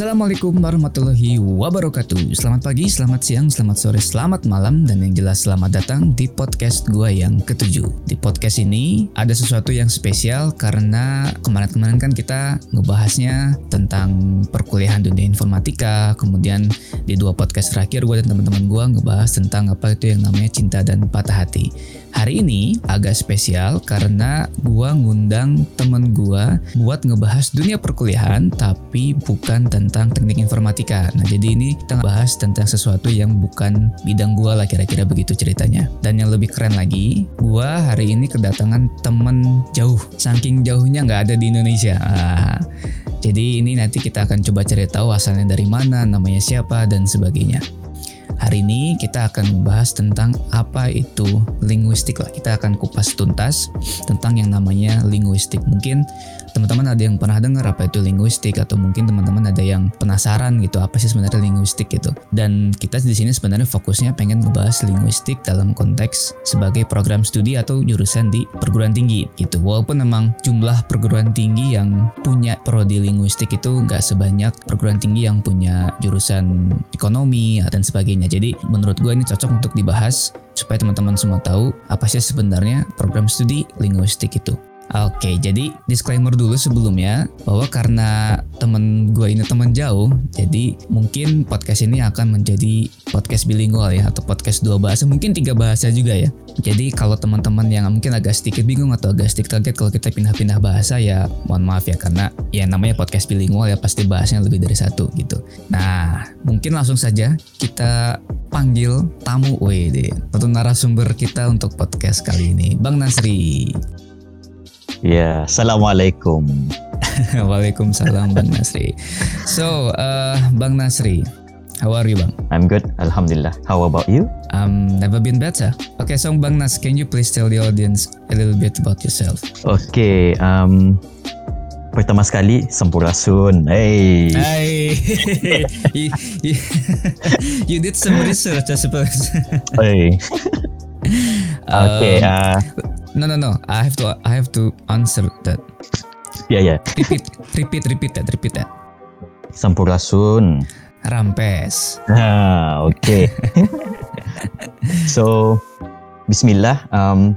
Assalamualaikum warahmatullahi wabarakatuh. Selamat pagi, selamat siang, selamat sore, selamat malam Dan yang jelas selamat datang di podcast gue yang ketujuh. Di podcast ini ada sesuatu yang spesial Karena kemarin-kemarin kan kita ngebahasnya tentang perkuliahan dunia informatika Kemudian di dua podcast terakhir gue dan teman-teman gue ngebahas tentang apa itu yang namanya cinta dan patah hati Hari ini agak spesial karena gua ngundang temen gua buat ngebahas dunia perkuliahan tapi bukan tentang teknik informatika. Nah jadi ini kita ngebahas tentang sesuatu yang bukan bidang gua lah kira-kira begitu ceritanya. Dan yang lebih keren lagi, gua hari ini kedatangan temen jauh. Saking jauhnya nggak ada di Indonesia. Ah, jadi ini nanti kita akan coba cari tahu asalnya dari mana, namanya siapa dan sebagainya. Hari ini kita akan membahas tentang apa itu linguistik lah. Kita akan kupas tuntas tentang yang namanya linguistik. Mungkin teman-teman ada yang pernah dengar apa itu linguistik atau mungkin teman-teman ada yang penasaran gitu apa sih sebenarnya linguistik gitu. Dan kita di sini sebenarnya fokusnya pengen membahas linguistik dalam konteks sebagai program studi atau jurusan di perguruan tinggi gitu. Walaupun memang jumlah perguruan tinggi yang punya prodi linguistik itu nggak sebanyak perguruan tinggi yang punya jurusan ekonomi dan sebagainya. Jadi menurut gue ini cocok untuk dibahas supaya teman-teman semua tahu apa sih sebenarnya program studi linguistik itu. Oke, jadi disclaimer dulu sebelumnya bahwa karena temen gue ini temen jauh, jadi mungkin podcast ini akan menjadi podcast bilingual ya atau podcast dua bahasa, mungkin tiga bahasa juga ya. Jadi kalau teman-teman yang mungkin agak sedikit bingung atau agak sedikit kaget kalau kita pindah-pindah bahasa ya mohon maaf ya karena ya namanya podcast bilingual ya pasti bahasanya lebih dari satu gitu. Nah, mungkin langsung saja kita panggil tamu WD atau narasumber kita untuk podcast kali ini, Bang Nasri. Ya, Assalamualaikum. Waalaikumsalam Bang Nasri. So, uh, Bang Nasri, how are you Bang? I'm good, Alhamdulillah. How about you? Um, never been better. Okay, so Bang Nas, can you please tell the audience a little bit about yourself? Okay, um, pertama sekali Sampurasun. Hey. Hai, you, you, you did some research, I suppose. Hey. okay, uh, No, no, no. I have to, I have to answer that. yeah, yeah. Repeat, repeat, repeat that, repeat that. Sampurasun. Rampes. Ah, okay. so, Bismillah. Um,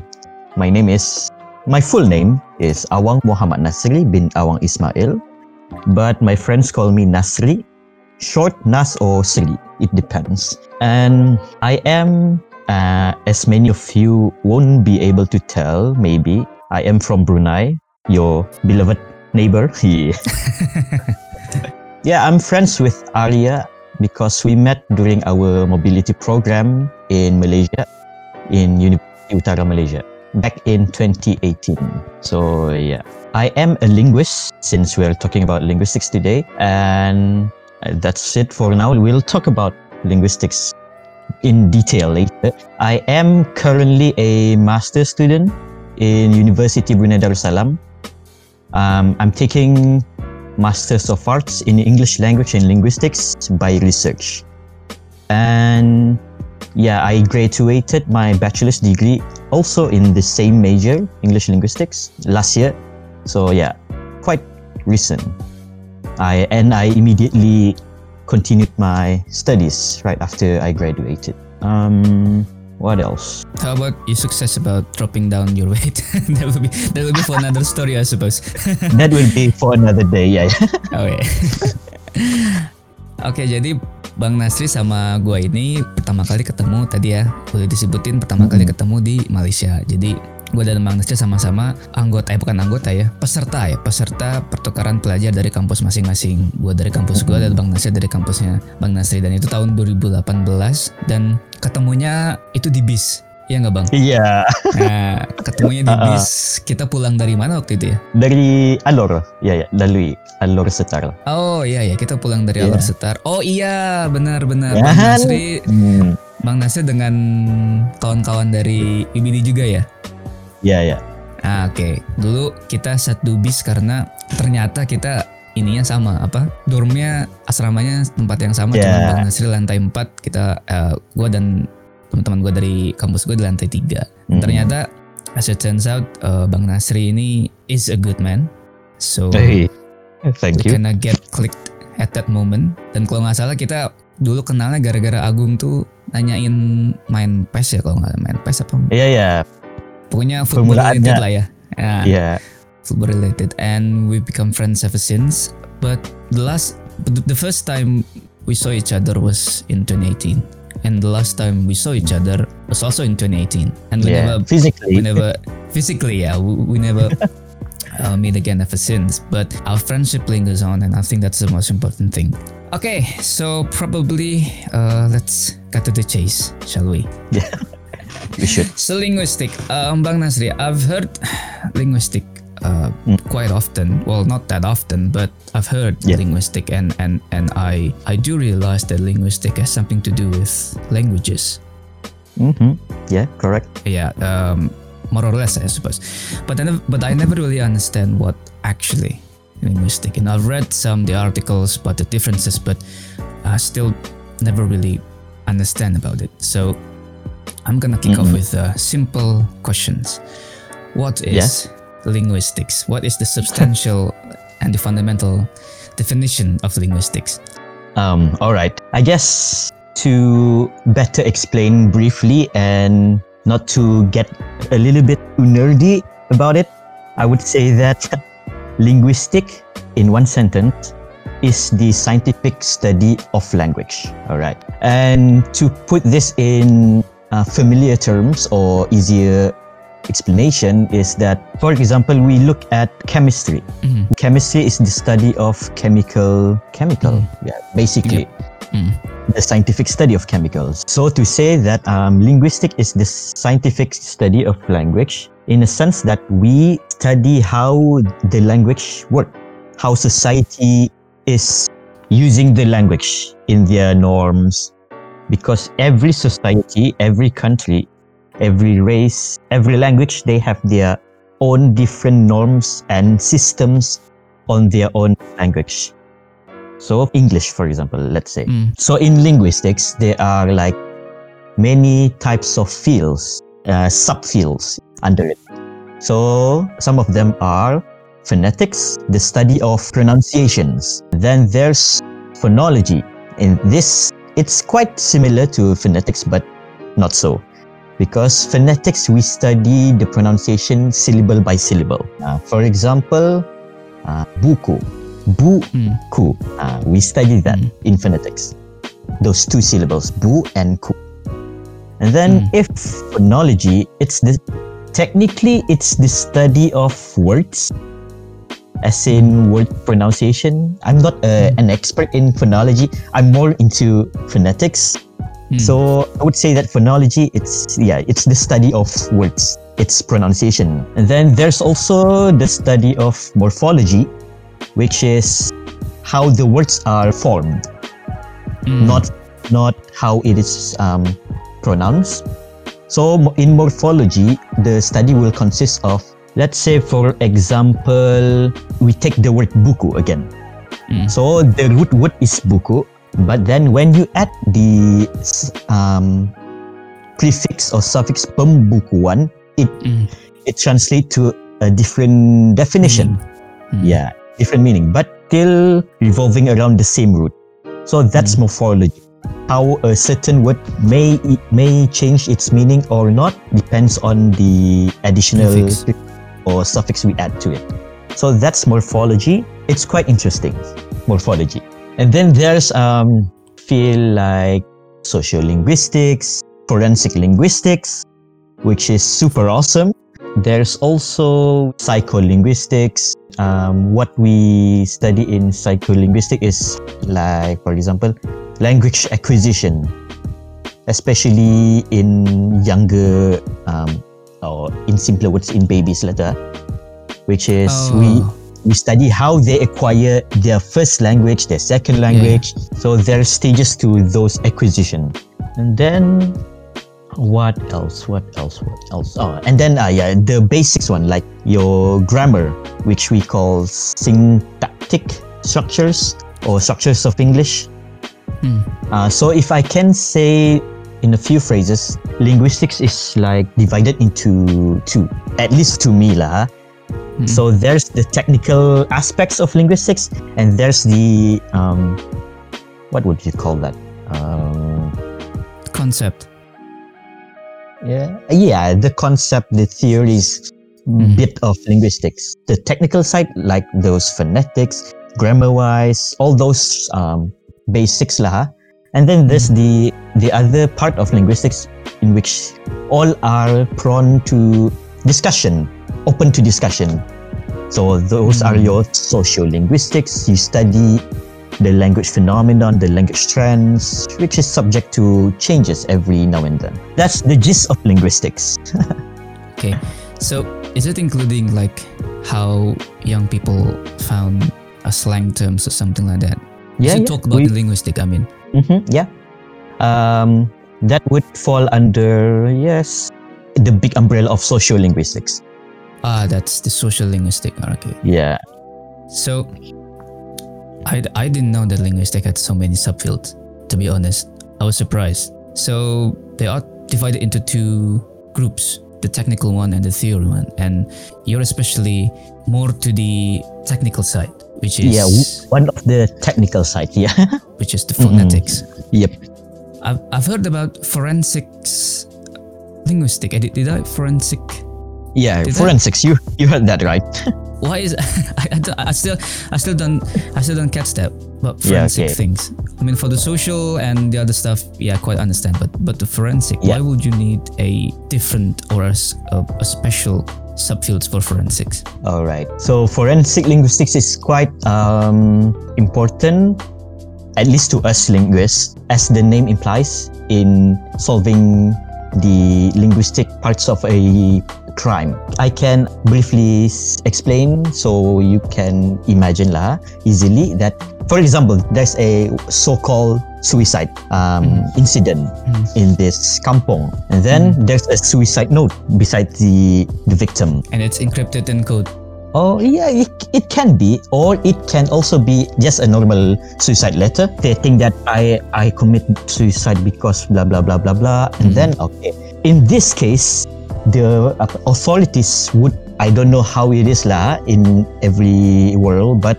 my name is my full name is Awang Muhammad Nasri bin Awang Ismail, but my friends call me Nasri, short Nas or Sri. It depends. And I am, uh, as many of you won't be able to tell, maybe I am from Brunei, your beloved neighbor. Yeah. yeah, I'm friends with Arya because we met during our mobility program in Malaysia, in University Utara Malaysia, back in 2018. So, yeah, I am a linguist since we're talking about linguistics today. And that's it for now. We'll talk about linguistics in detail later. I am currently a master student in University Brunei Darussalam. Um, I'm taking Masters of Arts in English Language and Linguistics by research. And yeah, I graduated my bachelor's degree also in the same major, English Linguistics, last year. So yeah, quite recent. I and I immediately continued my studies right after I graduated. Um, what else? How about your success about dropping down your weight? that will be that will be for another story, I suppose. That will be for another day. Yeah. Oke. Oke, jadi Bang Nasri sama gua ini pertama kali ketemu tadi ya, boleh disebutin pertama kali ketemu di Malaysia. Jadi gue dan Bang Nasri sama-sama anggota, eh bukan anggota ya, peserta ya, peserta pertukaran pelajar dari kampus masing-masing. Gue dari kampus gue dan Bang Nasri dari kampusnya Bang Nasri dan itu tahun 2018 dan ketemunya itu di bis. Iya nggak bang? Iya. Nah, ketemunya di bis. Kita pulang dari mana waktu itu ya? Dari Alor. Ya ya, dari Alor Setar. Oh iya ya, kita pulang dari Iya. Alor Setar. Oh iya, benar-benar. Ya Bang kan? Nasri, Hmm. Bang Nasri dengan kawan-kawan dari IBD juga ya? Ya ya. Ah, oke. Dulu kita satu bis karena ternyata kita ininya sama apa? Dormnya asramanya tempat yang sama Ya. cuma Bang Nasri lantai 4, kita eh, gua dan teman-teman gua dari kampus gua di lantai 3. Hmm. Ternyata as it turns out eh, Bang Nasri ini is a good man. So Hey, thank you. kinda get clicked at that moment. Dan kalau nggak salah kita dulu kenalnya gara-gara Agung tuh nanyain main PES ya kalau nggak main PES apa? Iya ya. Pokoknya football related lah ya. Ya, Iya. football related, and we become friends ever since. But the last, the first time we saw each other was in 2018, and the last time we saw each other was also in 2018, and we Yeah. never Physically. we never physically yeah we, we never uh, meet again ever since but our friendship lingers on and i think that's the most important thing okay so probably uh, let's cut to the chase shall we Should. so linguistic. Um, bang nasri i've heard linguistic uh, quite often. Well not that often but i've heard Yeah. linguistic and and and i i do realize that linguistic has something to do with languages. Hmm Yeah, correct. yeah um more or less i suppose. But I never, but i never really understand what actually linguistic and i've read some the articles about the differences but i still never really understand about it. So i'm gonna kick off Mhm. with uh, simple questions what is linguistics what is the substantial and the fundamental definition of linguistics Um, all right. I guess to better explain briefly and not to get a little bit too nerdy about it, I would say that linguistic, in one sentence, is the scientific study of language. All right. And to put this in uh, familiar terms or easier explanation is that, for example, we look at chemistry. Mhm. Chemistry is the study of chemical, chemical, yeah, basically Mm. the scientific study of chemicals. So to say that um, linguistic is the scientific study of language in a sense that we study how the language works, how society is using the language in their norms, because every society, every country, every race, every language, they have their own different norms and systems on their own language. So English, for example, let's say. Mm. So in linguistics, there are like many types of fields, uh, subfields under it. So some of them are phonetics, the study of pronunciations. Then there's phonology. In this, it's quite similar to phonetics, but not so. Because phonetics, we study the pronunciation syllable by syllable. Uh, for example, uh, buku, bu Mm. ku. Uh, we study that Mm. in phonetics. Those two syllables, bu and ku. And then Mm. if phonology, it's the technically it's the study of words, as in word pronunciation. I'm not uh, an expert in phonology. I'm more into phonetics. Mm. So I would say that phonology, it's yeah, it's the study of words, its pronunciation. And then there's also the study of morphology, which is how the words are formed, Mm. not not how it is um, pronounced. So in morphology, the study will consist of, let's say for example, we take the word buku again. Mm. So the root word is buku, but then when you add the um, prefix or suffix pembukuan, it Mm. it translates to a different definition. Mm. Yeah, different meaning, but still revolving around the same root. So that's morphology. How a certain word may may change its meaning or not depends on the additional Prefix. Or suffix we add to it. So that's morphology. It's quite interesting, morphology. And then there's um feel like sociolinguistics, forensic linguistics, which is super awesome. There's also psycholinguistics. Um, what we study in psycholinguistics is like, for example, language acquisition, especially in younger um, or in simpler words, in babies letter, which is we Oh. we study how they acquire their first language, their second language. So there are stages to those acquisition. And then what else? What else? What else? Oh, and then uh, yeah, the basics one like your grammar, which we call syntactic structures or structures of English. Mm. Uh, so if I can say in a few phrases, linguistics is like divided into two, at least to me lah. Mhm. So there's the technical aspects of linguistics, and there's the um, what would you call that? Um, Concept. yeah, yeah, the concept, the theories, Mhm. bit of linguistics. The technical side, like those phonetics, grammar-wise, all those um, basics lah. And then there's the the other part of linguistics in which all are prone to discussion, open to discussion. So those are Mm. your sociolinguistics. You study the language phenomenon, the language trends, which is subject to changes every now and then. That's the gist of linguistics. Okay. So is it including like how young people found a slang terms or something like that? Yeah, you yeah. talk about We- the linguistic, I mean. Mhm, yeah. Um, that would fall under yes, the big umbrella of sociolinguistics. Ah, that's the social linguistic. Okay. Yeah. So I, I didn't know that linguistic had so many subfields. To be honest, I was surprised. So they are divided into two groups: the technical one and the theory one. And you're especially more to the technical side, which is Yeah, w- one of the technical side. Yeah. which is the phonetics. Mm-hmm. yep. I've, I've heard about forensics linguistic. Did, did I forensic? Yeah, Did I- forensics. You you heard that right? Why is I, I, I still I still don't I still don't catch that but Yeah, forensic okay. things. I mean for the social and the other stuff, yeah, I quite understand. But but the forensic, why would you need a different or a, a special subfields for forensics? All right. So forensic linguistics is quite um, important, at least to us linguists, as the name implies, in solving the linguistic parts of a crime. I can briefly explain so you can imagine lah easily that, for example, there's a so-called suicide um, incident Mm. in this kampong, and then there's a suicide note beside the the victim. And it's encrypted in code. Oh yeah, it, it can be, or it can also be just a normal suicide letter stating that I I commit suicide because blah blah blah blah blah, and Mhm. then okay. In this case, the uh, authorities would I don't know how it is lah in every world, but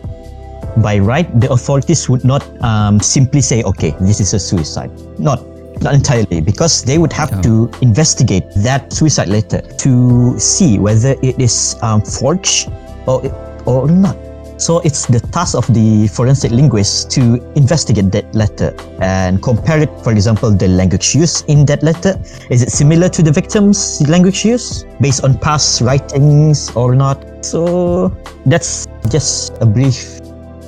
by right the authorities would not um, simply say okay this is a suicide. Not not entirely because they would have Yeah. to investigate that suicide letter to see whether it is um, forged or or not. So it's the task of the forensic linguist to investigate that letter and compare it, for example, the language used in that letter. Is it similar to the victim's language use based on past writings or not? So that's just a brief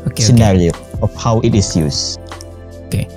Okay, okay. scenario of how it is used. Okay.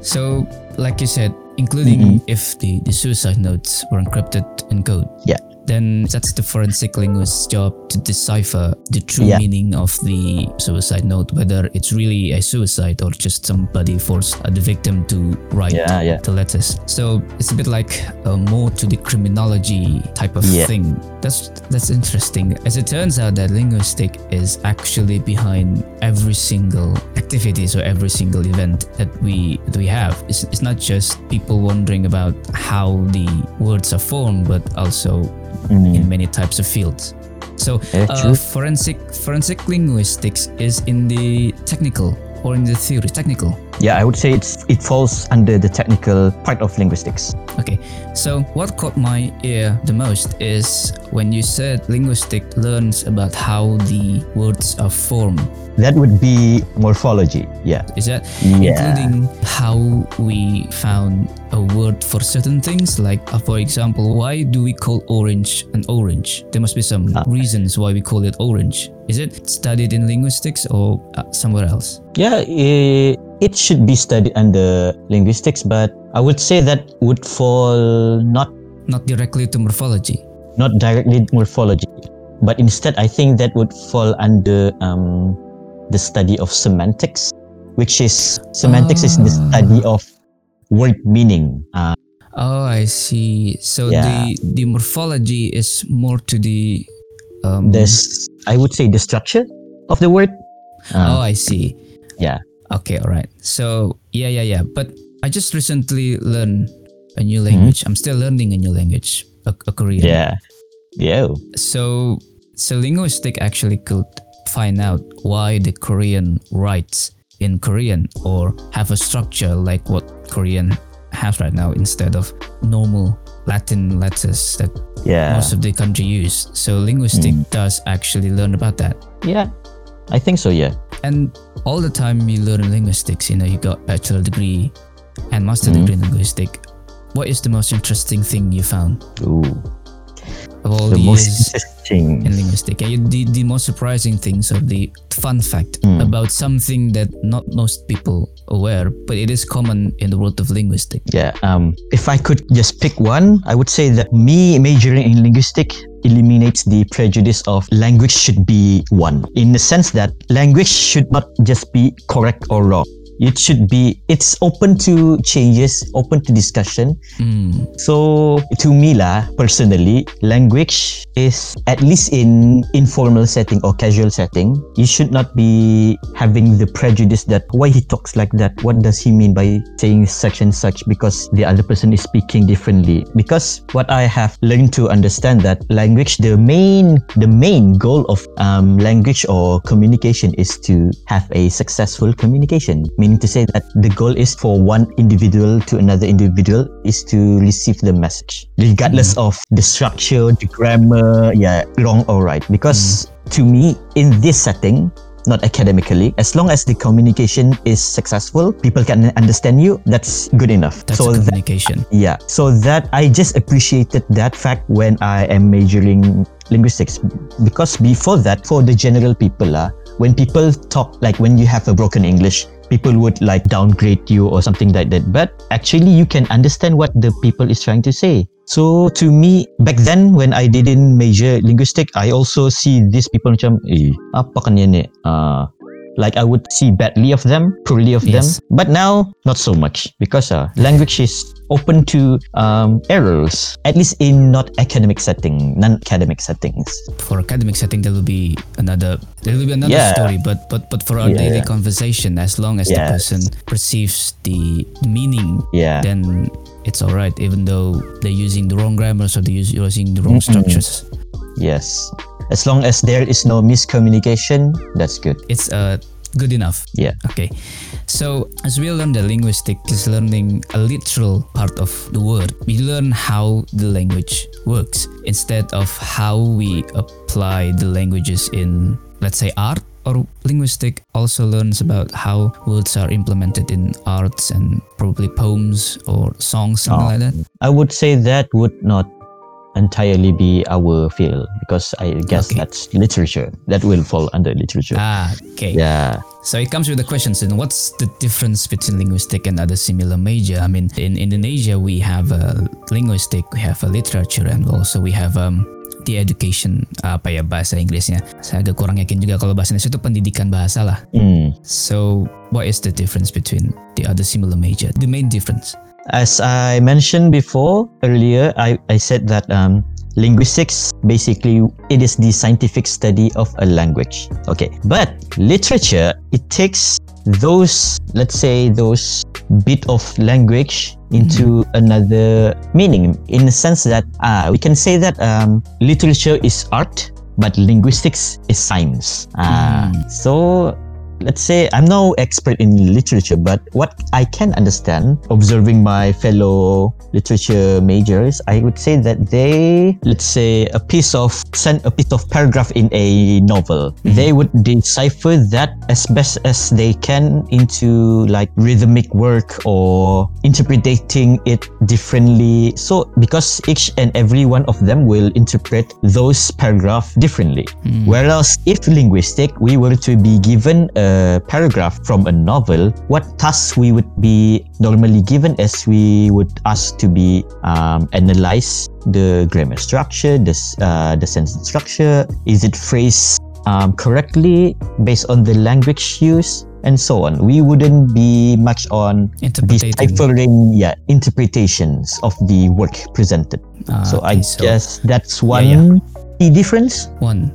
So like you said, including Mm-hmm. if the, the suicide notes were encrypted in code. Yeah. Then that's the forensic linguist's job to decipher the true Yeah. meaning of the suicide note, whether it's really a suicide or just somebody forced the victim to write Yeah, yeah. the letters. So it's a bit like uh, more to the criminology type of thing. That's that's interesting. As it turns out, that linguistic is actually behind every single activity, or every single event that we that we have. It's, it's not just people wondering about how the words are formed, but also Mm. in many types of fields. So Yeah, uh, forensic forensic linguistics is in the technical or in the theory technical. Yeah, I would say it's it falls under the technical part of linguistics. Okay, so what caught my ear the most is when you said linguistic learns about how the words are formed. That would be morphology. Yeah. Is that Yeah. including how we found a word for certain things? Like, uh, for example, why do we call orange an orange? There must be some Ah. reasons why we call it orange. Is it studied in linguistics or uh, somewhere else? Yeah, it, it should be studied under linguistics, but I would say that would fall not Not directly to morphology. not directly morphology, but instead I think that would fall under um, the study of semantics, which is semantics is the Ah. study of word meaning. Uh, Oh, I see. So Yeah. the the morphology is more to the um, this I would say the structure of the word. Oh, Uh, I see. yeah. Okay, all right. So yeah, yeah, yeah. But I just recently learned a new hmm? language. I'm still learning a new language, a, a Korean. yeah. Yeah. So So linguistic actually could find out why the Korean writes in Korean or have a structure like what Korean has right now instead of normal Latin letters that Yeah. most of the country use. So linguistic hmm. does actually learn about that. Yeah. I think so, yeah. And all the time you learn linguistics, you know, you got bachelor degree and master degree in linguistics What is the most interesting thing you found Ooh. of all The the most interesting. in linguistic? Yeah, the, the most surprising things or the fun fact about something that not most people aware, but it is common in the world of linguistics Yeah. Um, if I could just pick one, I would say that me majoring in linguistic eliminates the prejudice of language should be one in the sense that language should not just be correct or wrong. It should be, it's open to changes, open to discussion. Mm, So to me lah, personally, language is at least in informal setting or casual setting, you should not be having the prejudice that why he talks like that. What does he mean by saying such and such? Because the other person is speaking differently. Because what I have learned to understand that language, the main the main goal of um, language or communication is to have a successful communication. Meaning to say that the goal is for one individual to another individual is to receive the message, regardless of the structure, the grammar, yeah, wrong or right. Because to me, in this setting, not academically, as long as the communication is successful, people can understand you, that's good enough. that's so a that communication. yeah, so that I just appreciated that fact when I am majoring linguistics because before that, for the general people, uh, when people talk like when you have a broken English, people would like downgrade you or something like that. But actually, you can understand what the people is trying to say. So to me, back then when I didn't major linguistic, I also see these people macam, eh, apa kan yan eh? Uh, like I would see badly of them, poorly of Yes. them. But now, not so much because uh, language is open to um, errors, at least in not academic setting, non-academic settings. For academic setting, there will be another there will be another Yeah. story. But but but for our Yeah, daily conversation, as long as the person perceives the meaning Yeah. then it's all right even though they're using the wrong grammars or they're using the wrong structures Yes. As long as there is no miscommunication, that's good. it's uh, good enough Yeah. okay so as we learn the linguistic is learning a literal part of the word we learn how the language works instead of how we apply the languages in let's say art or linguistic also learns about how words are implemented in arts and probably poems or songs something Oh. like that I would say that would not entirely be our field because I guess Okay. that's literature. That will fall under literature. ah okay Yeah. So it comes with the questions. And what's the difference between linguistic and other similar major? I mean, in Indonesia we have a linguistic, we have a literature, and also we have um, the education apa ya bahasa Inggrisnya. Saya agak kurang yakin juga kalau bahasa Indonesia itu pendidikan bahasa lah. Mm. So what is the difference between the other similar major? The main difference. As I mentioned before earlier, I, I said that um, linguistics basically it is the scientific study of a language. Okay, but literature it takes those let's say those bit of language into another meaning in the sense that uh, we can say that um, literature is art but linguistics is science uh, so let's say I'm no expert in literature, but what I can understand, observing my fellow literature majors, I would say that they, let's say, a piece of send a piece of paragraph in a novel, mm-hmm. they would decipher that as best as they can into like rhythmic work or interpreting it differently. So because each and every one of them will interpret those paragraph differently. Mm. Whereas if linguistic, we were to be given a paragraph from a novel, what tasks we would be normally given as we would ask to be um, analyze the grammar structure, the uh, the sentence structure. Is it phrased um, correctly based on the language used? And so on. We wouldn't be much on deciphering, yeah, interpretations of the work presented. Ah, so I so guess that's Yeah, one yeah. key difference. one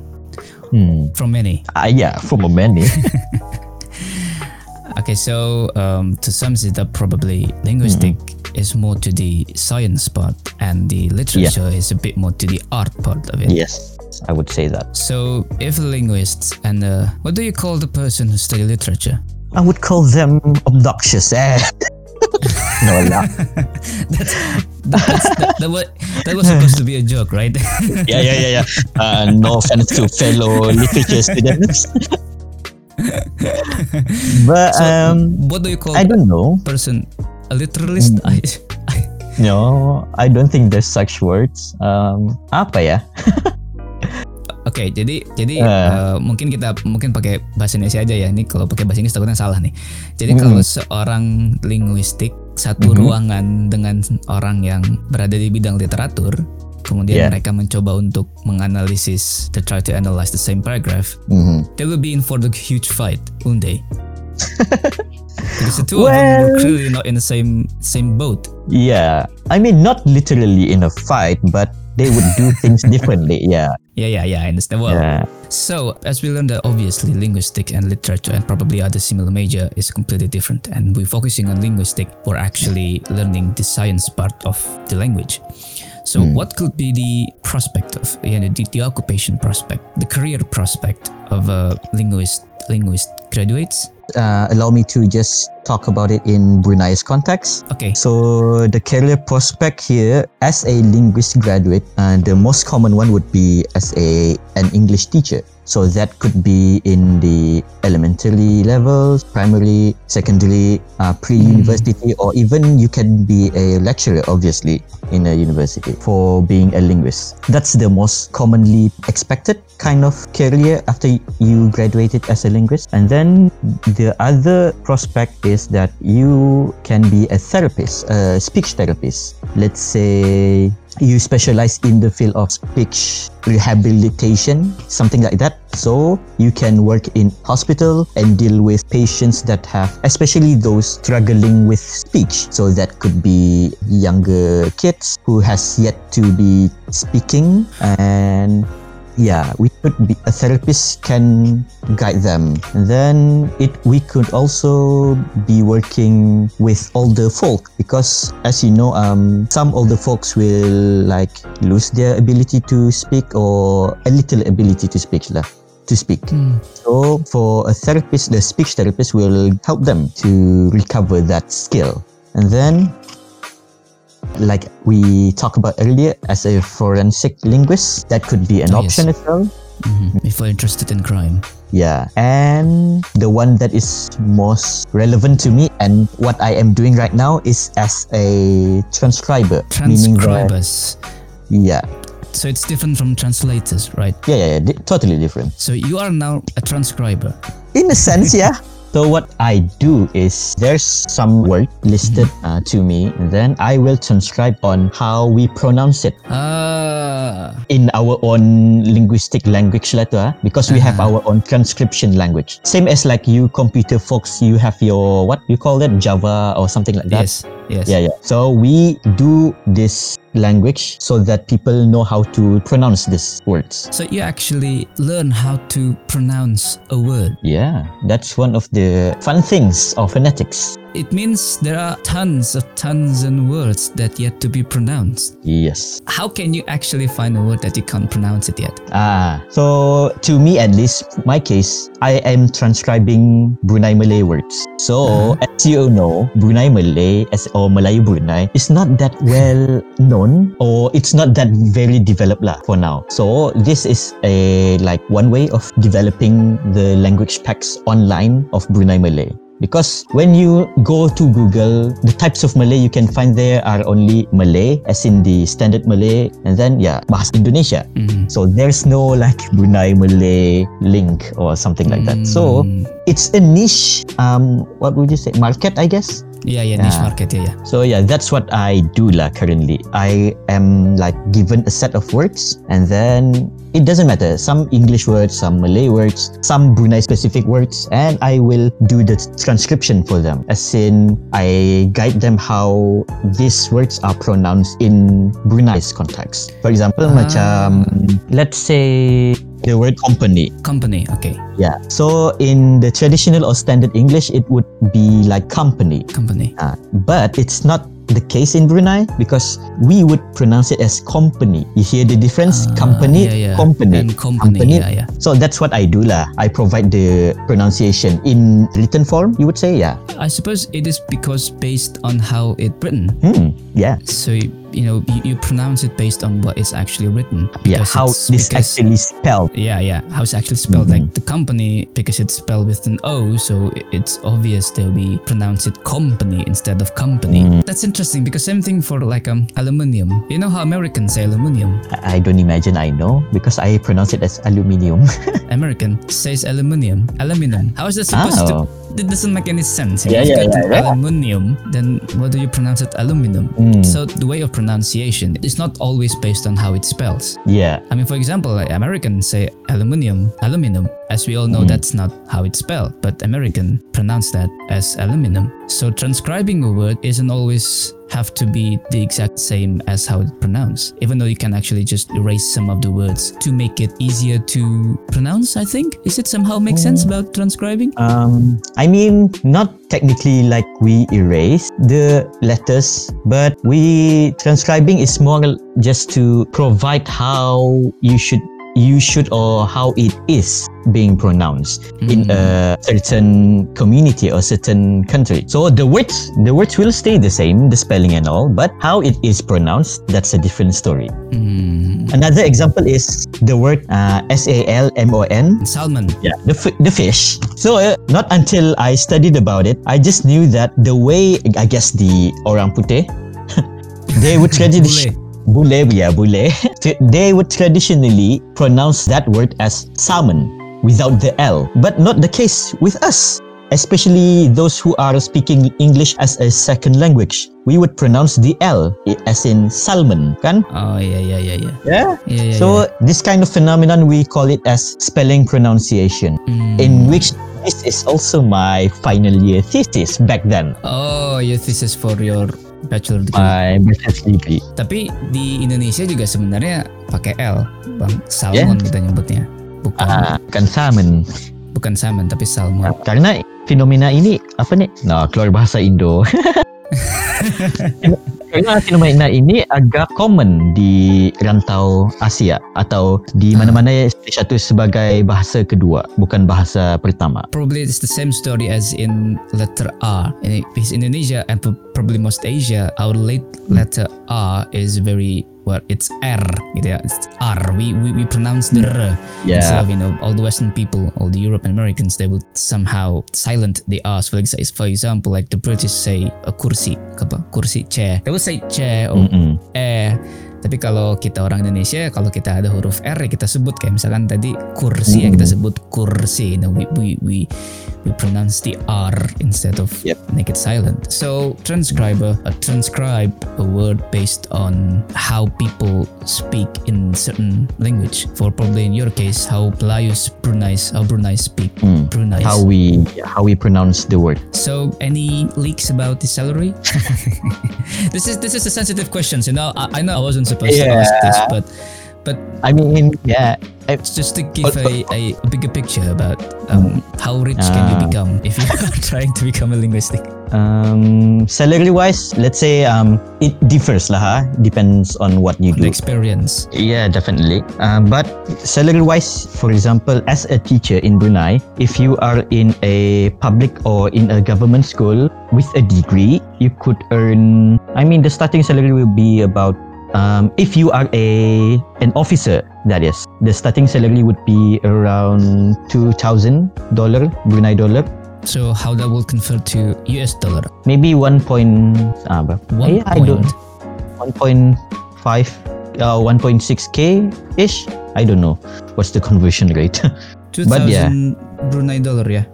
Hmm. from many. Uh, yeah, from a many. Okay, so um, to sum it up, probably linguistic Mm-hmm. is more to the science part, and the literature is a bit more to the art part of it. yes. I would say that. So, if linguists and uh, what do you call the person who study literature? I would call them obnoxious. Eh? no. That's, that's that, that, was, that was supposed to be a joke, right? yeah, yeah, yeah, yeah. Uh, no offense to fellow literature students. but So, um, what do you call I don't know. person? A literalist? Mm. I, I, No, I don't think there's such words. Um, apa ya? Oke, jadi jadi Eh. uh, mungkin kita mungkin pakai bahasa Indonesia aja ya. Ini kalau pakai bahasa Inggris takutnya salah nih. Jadi Mm. kalau seorang linguistik satu Mhm. ruangan dengan orang yang berada di bidang literatur, kemudian Yeah. mereka mencoba untuk menganalisis, to try to analyze the same paragraph, Mhm. they will be in for the huge fight one day. because the two of them were Well- clearly not in the same same boat. Yeah, I mean not literally in a fight, but they would do things differently. Yeah, Yeah, yeah, yeah. I understand. Well, yeah. So, as we learned that obviously linguistics and literature and probably other similar major is completely different and we're focusing on linguistic for actually learning the science part of the language. So, hmm. what could be the prospect of you know, the, the occupation prospect, the career prospect of a linguist linguist graduates? Uh, allow me to just talk about it in Brunei's context. Okay. So the career prospect here, as a linguist graduate, uh, the most common one would be as a an English teacher. So that could be in the elementary levels, primary, secondary, uh, pre-university, or even you can be a lecturer, obviously, in a university for being a linguist. That's the most commonly expected kind of career after you graduated as a linguist. And then the other prospect is that you can be a therapist, a speech therapist. Let's say you specialize in the field of speech rehabilitation, something like that. So you can work in hospital and deal with patients that have, especially those struggling with speech. So that could be younger kids who has yet to be speaking and yeah we could be a therapist can guide them. And then it we could also be working with older folk because as you know um some older folks will like lose their ability to speak or a little ability to speak lah to speak. Hmm. so for a therapist the speech therapist will help them to recover that skill. And then like we talked about earlier as a forensic linguist that could be an Oh, yes. option as well Mhm. If you're interested in crime. yeah and the one that is most relevant to me and what i am doing right now is as a transcriber meaning that Transcribers. yeah So it's different from translators, right? yeah yeah, yeah totally different So you are now a transcriber. in a sense yeah so what i do is there's some word listed uh, to me then i will transcribe on how we pronounce it Ah. in our own linguistic language letter because we have our own transcription language same as like you computer folks you have your what you call it java or something like that Yes. Yes. yeah yeah so we do this language so that people know how to pronounce these words So you actually learn how to pronounce a word. yeah that's one of the fun things of phonetics It means there are tons of tons and words that yet to be pronounced. yes How can you actually find a word that you can't pronounce it yet? Ah, so to me at least, my case, I am transcribing Brunei Malay words. So as you know, Brunei Malay as or Melayu Brunei is not that well known or it's not that very developed lah for now. So this is a like one way of developing the language packs online of Brunei Malay. Because when you go to Google, the types of Malay you can find there are only Malay, as in the standard Malay, and then yeah, Bahasa Indonesia. Mhm. So there's no like Brunei Malay link or something like that. So Mm. it's a niche, um, what would you say, market, I guess. Yeah, yeah, niche market, yeah, yeah. So yeah, that's what I do lah currently. I am like given a set of words and then it doesn't matter. Some English words, some Malay words, some Brunei specific words, and I will do the transcription for them. As in, I guide them how these words are pronounced in Brunei's context. For example, Ah. macam let's say the word company. Company, okay, Yeah. So in the traditional or standard English, it would be like company. company. Uh, but it's not the case in Brunei because we would pronounce it as company. You hear the difference? Ah, company, yeah, yeah. company. And company, Company. yeah, yeah. So that's what I do lah. I provide the pronunciation in written form. You would say, yeah. I suppose it is because based on how it written. Hmm. Yeah. So you know you, you pronounce it based on what is actually written. Yeah. How it's- this because- actually spelled. Yeah, yeah. How it's actually spelled. Mhm. Like the company, because it's spelled with an O, so it's obvious they'll be pronounce it company instead of company. Mm. That's interesting because same thing for like um aluminium. You know how Americans say aluminium? I I don't imagine I know because I pronounce it as aluminium. American says aluminium. Aluminum. How is that supposed Oh. to? It doesn't make any sense. Yeah, yeah, yeah, yeah. aluminium, then what do you pronounce it? Aluminum. Mm. So the way of pronunciation is not always based on how it spells. yeah. I mean, for example, like Americans say aluminium, aluminum. As we all know, Mm. that's not how it's spelled, but American pronounce that as aluminum. So transcribing a word isn't always have to be the exact same as how it's pronounced, even though you can actually just erase some of the words to make it easier to pronounce. I think is it somehow make sense about transcribing? Um, I mean, not technically like we erase the letters, but we transcribing is more just to provide how you should you should or how it is being pronounced in a certain community or certain country. So the words the words will stay the same, the spelling and all, but how it is pronounced that's a different story. Mm. Another example is the word uh, S A L M O N Salmon. yeah the, f- the fish so uh, not until i studied about it i just knew that the way i guess the orang putih they would tradition bule yeah bule they would traditionally pronounce that word as salmon without the l but not the case with us especially those who are speaking english as a second language we would pronounce the L as in salmon kan Oh yeah, yeah, yeah, yeah. yeah Yeah, yeah. so this kind of phenomenon we call it as spelling pronunciation. Mm. in which this is also my final year thesis back then. Oh, your thesis for your bachelor degree. My degree. Tapi di Indonesia juga sebenarnya pakai L, bang. Salmon kita nyebutnya, bukan Ah, bukan salmon. bukan salmon tapi salmon. Karena fenomena ini apa nih? Nah, keluar bahasa Indo. Karena fenomena ini agak common di rantau Asia atau di mana-mana satu sebagai bahasa kedua, bukan bahasa pertama. Probably it's the same story as in letter R. In Indonesia and pro- probably most Asia, our late letter R is very well, it's R gitu ya. It's R. We we, we pronounce the R. Yeah. Of, you know, all the Western people, all the European Americans, they will somehow silent the R's. For example, for example, like the British say a kursi, apa? Kursi, chair. They will say chair or Mm-mm. eh tapi kalau kita orang Indonesia kalau kita ada huruf R ya kita sebut kayak misalkan tadi kursi ya kita sebut kursi you know, we, we we we pronounce the R instead of Yep. make it silent so transcriber uh, transcribe a word based on how people speak in certain language for probably in your case how Pelayus Brunei how Brunei speak Mm. Brunei How we how we pronounce the word. so, any leaks about the salary? this is this is a sensitive question. You know, I, I know I wasn't supposed to ask this, but but I mean, yeah, it's just to give a, a, a bigger picture about um, how rich can you Ah. become if you are trying to become a linguistic. Um, salary wise, let's say um, it differs lah. Ha? Depends on what you do. experience. Yeah, definitely. Um, but salary wise, for example, as a teacher in Brunei, if you are in a public or in a government school with a degree, you could earn. I mean, the starting salary will be about. Um, if you are a an officer, that is, the starting salary would be around two thousand dollar Brunei dollar So how that will convert to US dollar? maybe 1 point ba? One Eh, I don't 1.5 uh, 1.6k ish I don't know what's the conversion rate Two But yeah. Brunei dollar, yeah.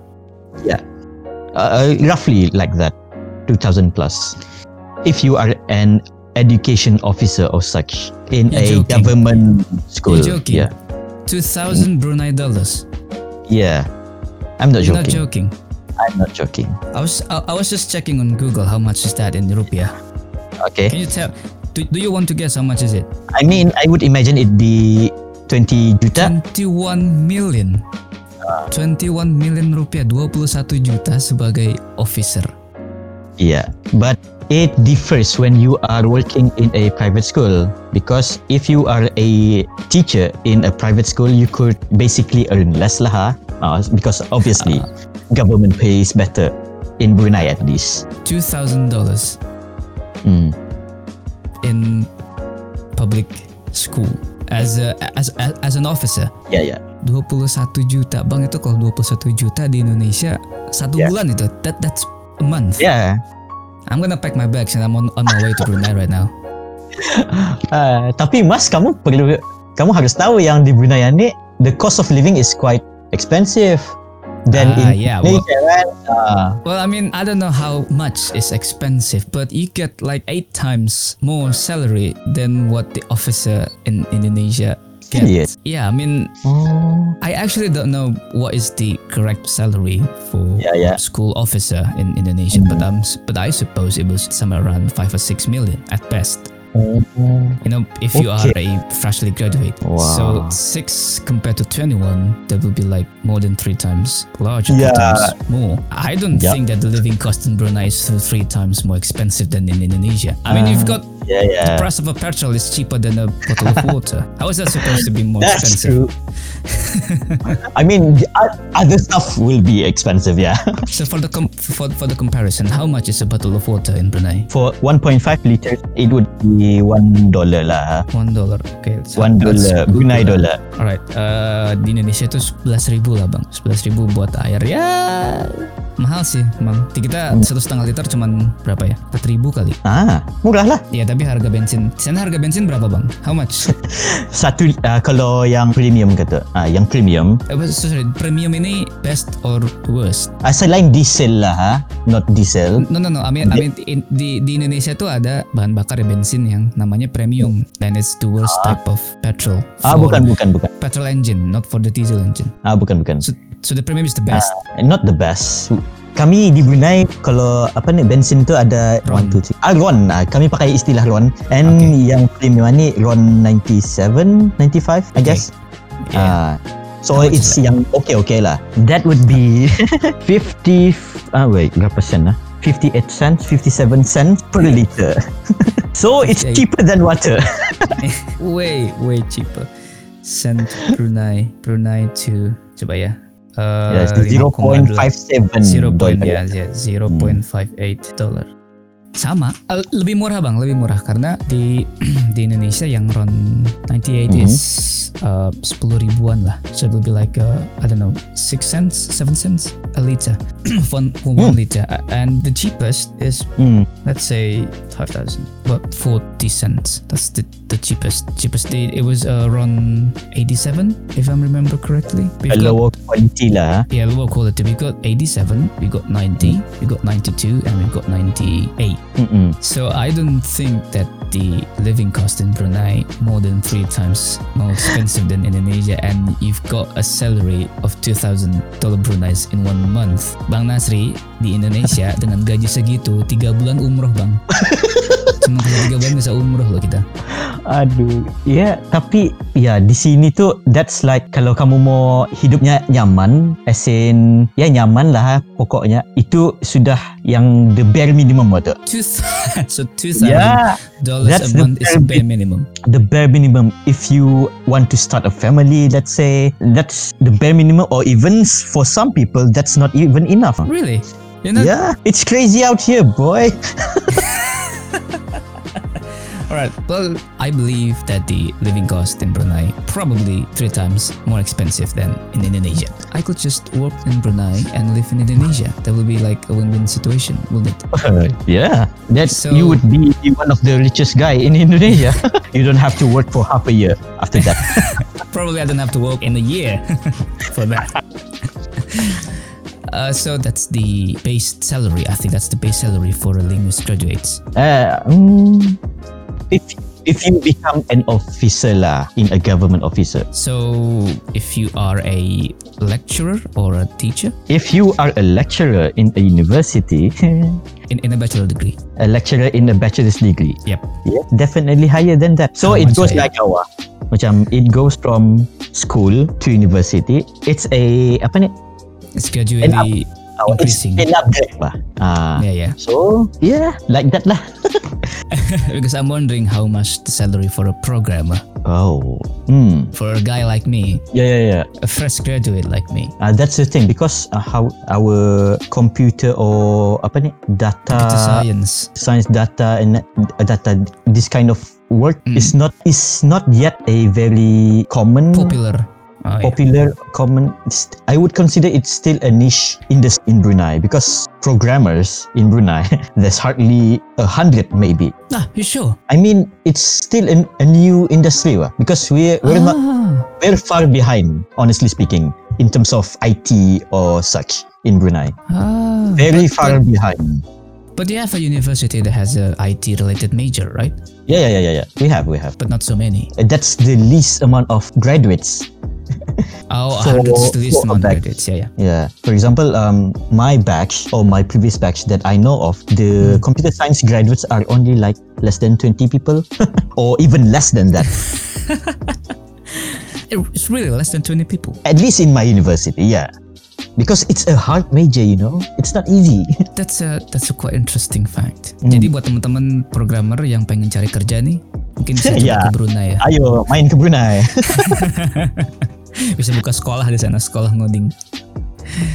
uh, roughly like that 2000 plus if you are an education officer or such in You're a joking. government school You're joking. yeah Two thousand Brunei dollars. yeah I'm not You're not joking joking. I'm not joking I was I, I was just checking on Google how much is that in rupiah. okay Can you tell? Do, do you want to guess how much is it? I mean I would imagine it be 20 juta 21 million. 21 million rupiah, 21 juta sebagai officer. Yeah, but it differs when you are working in a private school because if you are a teacher in a private school, you could basically earn less lah. Uh, because obviously government pays better in Brunei at least. Two thousand dollars Mm. in public school as a as, as as an officer. Yeah, yeah. 21 juta bang itu kalau 21 juta di Indonesia satu Yeah. bulan itu that that's a month Yeah. I'm gonna pack my bags and I'm on, on my way to Brunei right now. Uh, tapi Mas, kamu perlu kamu harus tahu yang di Brunei ni the cost of living is quite expensive than Ah, in yeah, well-. Ah, well I mean I don't know how much is expensive but you get like eight times more salary than what the officer in Indonesia gets yeah I mean oh. I actually don't know what is the correct salary for Yeah, yeah. school officer in Indonesia, but um, but I suppose it was somewhere around five or six million at best. You know, if you are a freshly graduate, so six compared to twenty-one, that would be like more than three times larger, three Yeah. times more. I don't Yeah. think that the living cost in Brunei is three times more expensive than in Indonesia. I mean, you've uh, got Yeah, yeah. the price of a petrol is cheaper than a bottle of water. How is that supposed to be more That's expensive? true. I mean, other stuff will be expensive, yeah. So for the com- for for the comparison, how much is a bottle of water in Brunei? For 1.5 liters, it would be one dollar lah. One dollar. Okay. so One dollar, Brunei dollar. Alright. Uh, di Indonesia tuh sebelas ribu lah bang. Sebelas ribu buat air ya mahal sih bang. Kita Hmm. satu setengah liter cuman berapa ya? Empat ribu kali. Ah, murah lah. Ya tapi harga bensin. Di sana harga bensin berapa bang? How much? Satu uh, kalau yang premium kata, ah yang premium. But sorry, premium ini best or worst? Ah, selain diesel lah, ha? not diesel. No no no. I mean, I mean in- di di Indonesia tuh ada bahan bakar ya bensin yang namanya premium dan it's the worst type of petrol. Ah, bukan, bukan, bukan. Petrol engine, not for the diesel engine. Ah, bukan, bukan. So, so the premium is the best. Ah, not the best. Kami di Brunei kalau apa ni bensin tu ada Ron. 1 2 3. Ah RON. Ah, kami pakai istilah RON. And Okay. yang premium ni RON 97, 95 I guess. Yeah. Ah, so How it's yang okay okay lah. That would be 50 ah wait berapa sen ah? 58 cents, 57 cents per liter. so it's Okay. cheaper than water. way way cheaper. Send Brunei Brunei to coba ya. Uh, yes, 5,8 0.57 zero point dollar. ya ya five eight dollar. Sama, uh, lebih murah bang, lebih murah karena di di Indonesia yang RON 98 Mhm. is uh, 10 ribuan lah. So it will be like uh, I don't know six cents, seven cents a liter for, for one liter, Uh, and the cheapest is Hmm. let's say 5000 but 40 cents that's the, the cheapest cheapest date it was uh, around 87 if i remember correctly. A We've got- lower quality lah. yeah lower quality. We got 87 we got 90 we got 92 and we got 98 Mm-mm. so i don't think that the living cost in brunei more than three times more expensive than indonesia and you've got a salary of 2000 dollar bruneis in one month. Bang nasri di indonesia dengan gaji segitu tiga bulan umroh bang cuma kalau tiga bulan bisa umroh loh kita Aduh, ya tapi ya di sini tuh that's like kalau kamu mau hidupnya nyaman, as in ya nyaman lah pokoknya itu sudah yang the bare minimum tuh. Two so two thousand Yeah, dollars that's a the month is bare bare minimum. the bare minimum. If you want to start a family, let's say that's the bare minimum, or even for some people that's not even enough. Really? You know? Yeah, it's crazy out here, boy. All right. Well, I believe that the living cost in Brunei probably three times more expensive than in Indonesia. I could just work in Brunei and live in Indonesia. That would be like a win-win situation, wouldn't it? yeah, that So- you would be one of the richest guy in Indonesia. you don't have to work for half a year after that. Probably I don't have to work in a year for that. Uh, so that's the base salary. I think that's the base salary for a linguist graduates. Uh, mm, if if you become an officer lah in a government officer, So if you are a lecturer or a teacher if you are a lecturer in a university, in, in a bachelor degree, a lecturer in a bachelor's degree, yep. yeah, definitely higher than that. So How it goes higher? like our, macam it goes from school to university. It's a apa ni? It's gradually Oh, it's increasing. been upgrade lah. Ah. Yeah, yeah. So yeah, like that lah. because I'm wondering how much the salary for a programmer Oh. Hmm. for a guy like me, Yeah, yeah, yeah. a fresh graduate like me. Uh, that's the thing because uh, how our computer or apa ni data Computer science. science data and uh, data this kind of work Mm. is not is not yet a very common Popular. Oh, yeah. popular common I would consider it still a niche industry in Brunei because programmers in Brunei there's hardly a hundred maybe Ah, you sure? I mean it's still an, a new industry because we're we're not Ah. very far behind honestly speaking in terms of IT or such in Brunei Ah, very far behind but you have a university that has a IT related major, right? yeah yeah yeah yeah yeah we have we have But not so many. That's the least amount of graduates Oh, For- 100 is the for a amount of batch. graduates. Yeah, yeah. Yeah. For example, um, my batch or my previous batch that I know of, the computer science graduates are only like less than 20 people or even less than that. It's really less than 20 people. At least in my university, yeah. Because it's a hard major, you know. It's not easy. That's a that's a quite interesting fact. Hmm. Jadi buat teman-teman programmer yang pengen cari kerja nih, mungkin bisa coba Ya. ke Brunei ya. Ayo main ke Brunei. Bisa buka sekolah di sana, sekolah ngoding.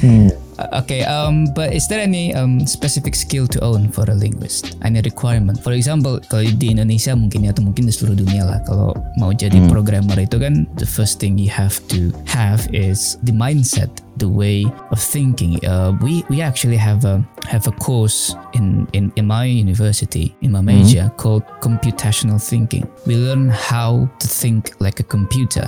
Hmm. Uh, okay, um, but is there any um, specific skill to own for a linguist? Any requirement? For example, kalau di Indonesia mungkin ya, atau mungkin di seluruh dunia lah. Kalau mau jadi Hmm. programmer itu kan, the first thing you have to have is the mindset, the way of thinking. Uh, we we actually have a have a course in in in my university in my major called computational thinking. We learn how to think like a computer.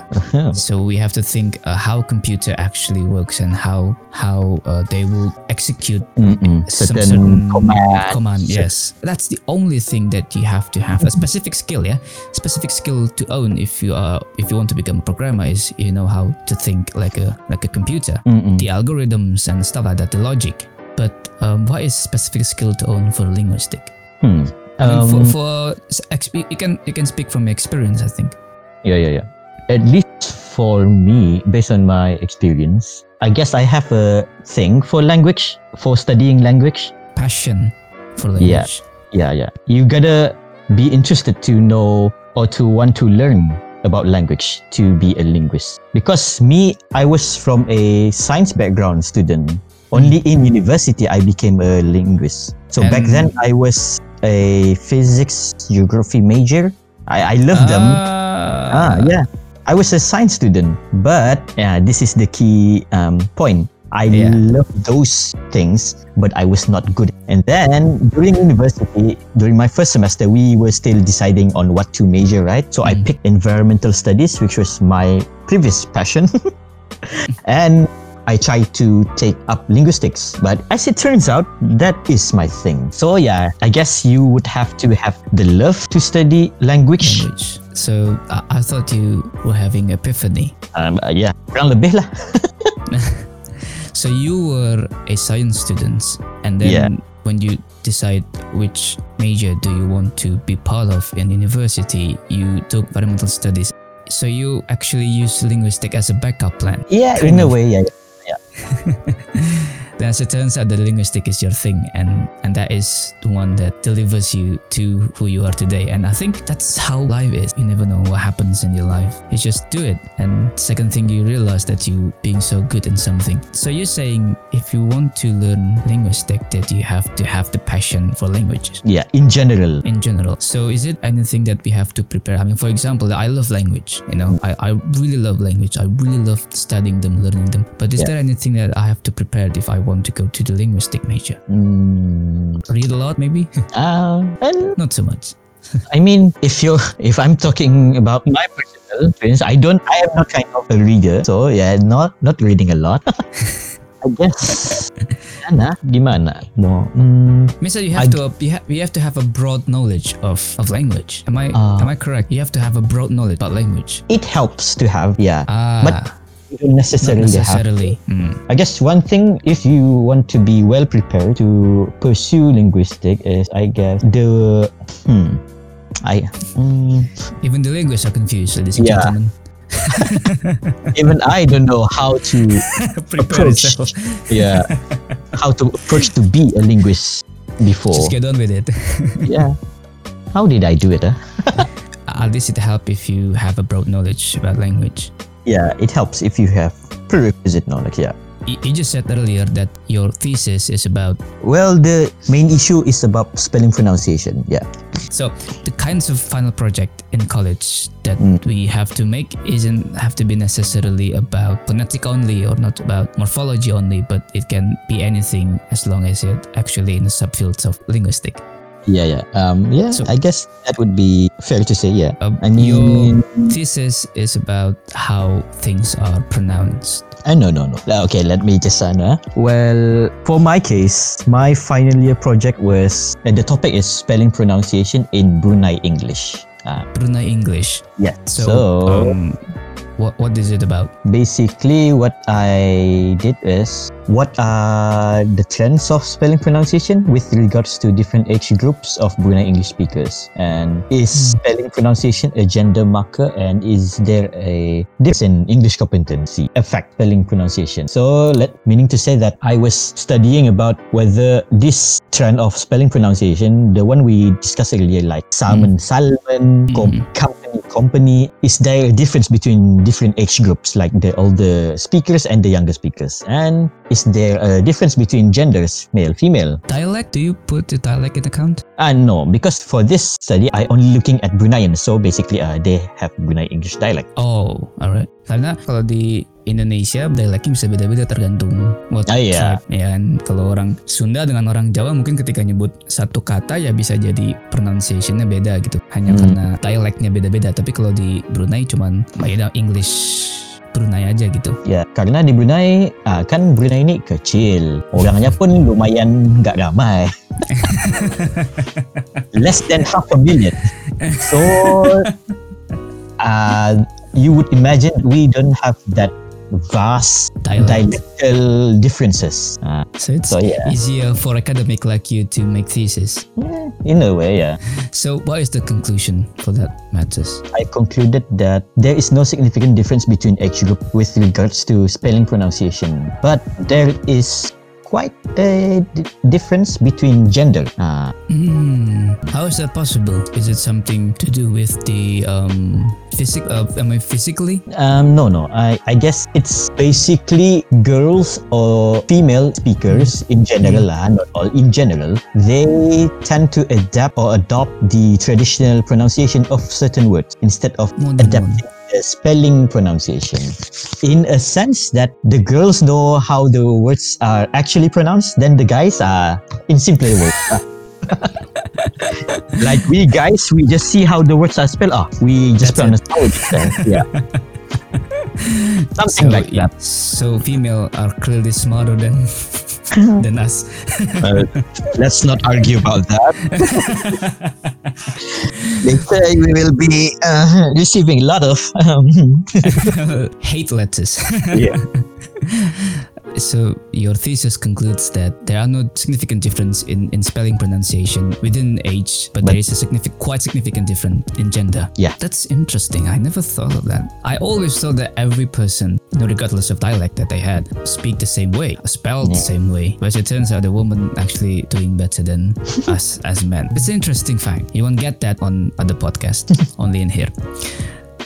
So we have to think uh, how computer actually works and how how uh, they will execute Mm-mm. some Certain command. command. Yes, that's the only thing that you have to have a specific skill. Yeah, specific skill to own if you are if you want to become a programmer is you know how to think like a like a computer, Mm-mm. the algorithms and stuff like that, the logic. But um, what is specific skill to own for linguistic? Hmm. I mean, for, Um, for ex- you can you can speak from experience. I think. Yeah, yeah, yeah. At least for me, based on my experience, I guess I have a thing for language, for studying language. passion for Yeah. language. Yeah, yeah. yeah. You gotta be interested to know or to want to learn about language to be a linguist. Because me, I was from a science background student. Only in university I became a linguist. So back then I was a physics geography major. I, I love them. Ah, yeah. I was a science student, but yeah, this is the key um, point. I Yeah. love those things, but I was not good. And then during university, during my first semester, we were still deciding on what to major, right? So I Mm. picked environmental studies, which was my previous passion. and I tried to take up linguistics, but as it turns out, that is my thing. So yeah, I guess you would have to have the love to study language. language. So I, I thought you were having epiphany. Um, uh, yeah, kurang lebih lah. So you were a science student, and then Yeah. when you decide which major do you want to be part of in university, you took environmental studies. So you actually use linguistic as a backup plan. Yeah, in a way, yeah. Then as it turns out, the linguistic is your thing, and and that is the one that delivers you to who you are today. And I think that's how life is. You never know what happens in your life. You just do it. And second thing, you realize that you being so good in something. So you're saying if you want to learn linguistic, that you have to have the passion for languages Yeah, in general. in general. So is it anything that we have to prepare? I mean, for example, I love language. You know, I, I really love language. I really love studying them, learning them. But is Yeah. there anything that I have to prepare if I want to go to the linguistic major? Mm, Read a lot, maybe? uh, and Not so much. I mean, if you if I'm talking about my personal experience, I don't. I am not kind of a reader, so yeah, not not reading a lot. I guess. Gimana? Gimana? Mo, mm, Means you have I- to you, ha- you have to have a broad knowledge of, of language. Am I Uh, am I correct? You have to have a broad knowledge about language. it helps to have, yeah. Ah, but you don't not necessarily, have. necessarily. Hmm. I guess one thing, if you want to be well prepared to pursue linguistic, is I guess the hmm, I hmm, Even the linguists are confused, ladies and Yeah. gentlemen. Even I don't know how to approach. Yeah, how to approach to be a linguist before. Just get on with it. yeah. How did I do it? Huh? At least it help if you have a broad knowledge about language. Yeah, it helps if you have prerequisite knowledge. Yeah. You just said earlier that your thesis is about Well, the main issue is about spelling pronunciation. Yeah. so the kinds of final project in college that Mm. we have to make isn't have to be necessarily about phonetic only or not about morphology only, but it can be anything as long as it actually in the subfields of linguistic. Yeah, yeah. Um, yeah, So- I guess that would be fair to say. Yeah. Um, I mean, your thesis is about how things are pronounced. Uh, no, no, no. Uh, Okay, let me just uh, no, uh. Well, for my case, my final year project was uh, the topic is spelling pronunciation in Brunei English. Uh, Brunei English. yeah. So, So, um, what what is it about? basically, what I did is what are the trends of spelling pronunciation with regards to different age groups of Brunei English speakers, and is hmm. spelling pronunciation a gender marker, and is there a difference in English competency affect spelling pronunciation? So, let meaning to say that I was studying about whether this trend of spelling pronunciation, the one we discussed earlier, like hmm. Salmon, Salmon, hmm. com- company, company, is there a difference between different age groups, like the older speakers and the younger speakers? And is there a difference between genders, male, female? Dialect? Do you put the dialect in account? Uh, no, because for this study, I only looking at Bruneian, so basically uh, they have Brunei English dialect. Oh, alright. Karena kalau di Indonesia dialeknya bisa beda-beda tergantung what Ah, iya. tribe ya kan. Kalau orang Sunda dengan orang Jawa mungkin ketika nyebut satu kata ya bisa jadi pronunciationnya beda gitu. Hanya Hmm. karena dialeknya beda-beda. Tapi kalau di Brunei cuman beda English Brunei aja gitu. Ya, karena di Brunei, ah, kan Brunei ini kecil. Orangnya pun lumayan nggak ramai. Less than half a million. So, uh, you would imagine we don't have that vast Dialect. dialectal differences. Uh, So it's So, yeah. easier for academic like you to make thesis. in a way, yeah. So what is the conclusion for that matters? I concluded that there is no significant difference between age group with regards to spelling pronunciation, but there is quite a d- difference between gender. Uh, Hmm. How is that possible? Is it something to do with the um physic? Uh, am I physically? um, no, no. I, I guess it's basically girls or female speakers in general, lah, not all. In general, they tend to adapt or adopt the traditional pronunciation of certain words instead of adapting the spelling pronunciation. In a sense that the girls know how the words are actually pronounced, then the guys are in simpler words. like we guys, we just see how the words are spelled. Ah, we just That's it. pronounce how it's. Yeah. Something like that. So female are clearly smarter than than us. Uh, let's not argue about that. Later we will be uh, receiving a lot of um, Hate letters. yeah. So your thesis concludes that there are no significant difference in, in spelling pronunciation within age, but, But- there is a significant, quite significant difference in gender. Yeah. That's interesting. I never thought of that. I always thought that every person, you know, regardless of dialect that they had, speak the same way, spelled the same way. But it turns out the woman actually doing better than us as men. It's an interesting fact. You won't get that on other podcasts, only in here.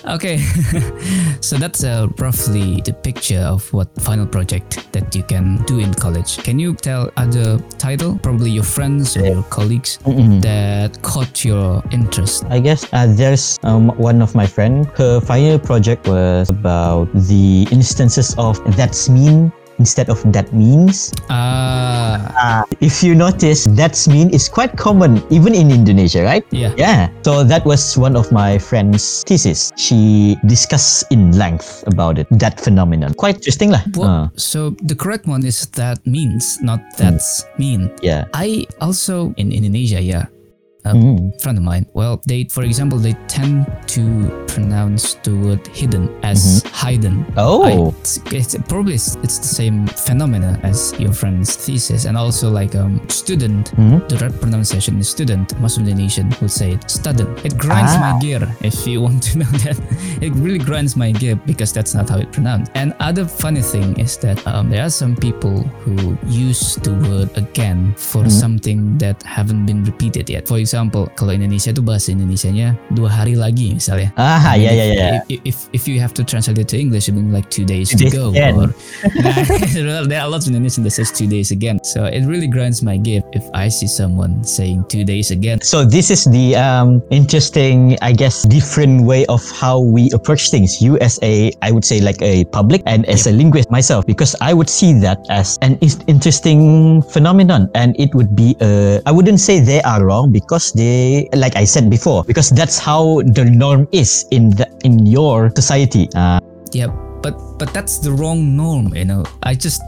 Okay, so that's uh, roughly the picture of what final project that you can do in college. Can you tell other title, probably your friends or your colleagues, Mm-mm. that caught your interest? I guess uh, there's um, one of my friend. Her final project was about the instances of that's mean instead of that means. Ah, Uh, if you notice, that's mean is quite common even in Indonesia, right? yeah. Yeah. So that was one of my friend's thesis. She discussed in length about it, that phenomenon. Quite interesting lah. Well, Uh, so the correct one is that means, not that's mean. yeah. I also in Indonesia, yeah. A Mm. friend of mine. Well, they, for example, they tend to pronounce the word hidden as hidden. I, Oh. it's, it's probably it's, it's the same phenomena as your friend's thesis, and also like um student. Mhm. The right pronunciation is student. Most Indonesian would say it student. It grinds Ah. my gear. If you want to know that, it really grinds my gear because that's not how it pronounced. And other funny thing is that um, there are some people who use the word again for something that haven't been repeated yet. For example, kalau Indonesia tuh bahasa Indonesianya dua hari lagi misalnya. Ah, mean, yeah, yeah, if, yeah. If, if if you have to translate it to English, it means like two days Two to days go. again. Or well, there are lots of Indonesian that says two days again. So it really grinds my gear if I see someone saying two days again. So this is the um, interesting, I guess, different way of how we approach things. You as a, I would say like a public and as a linguist myself, because I would see that as an interesting phenomenon. And it would be, uh, I wouldn't say they are wrong because they, like I said before, because that's how the norm is in the, in your society. Uh, Yeah, but but that's the wrong norm, you know. I just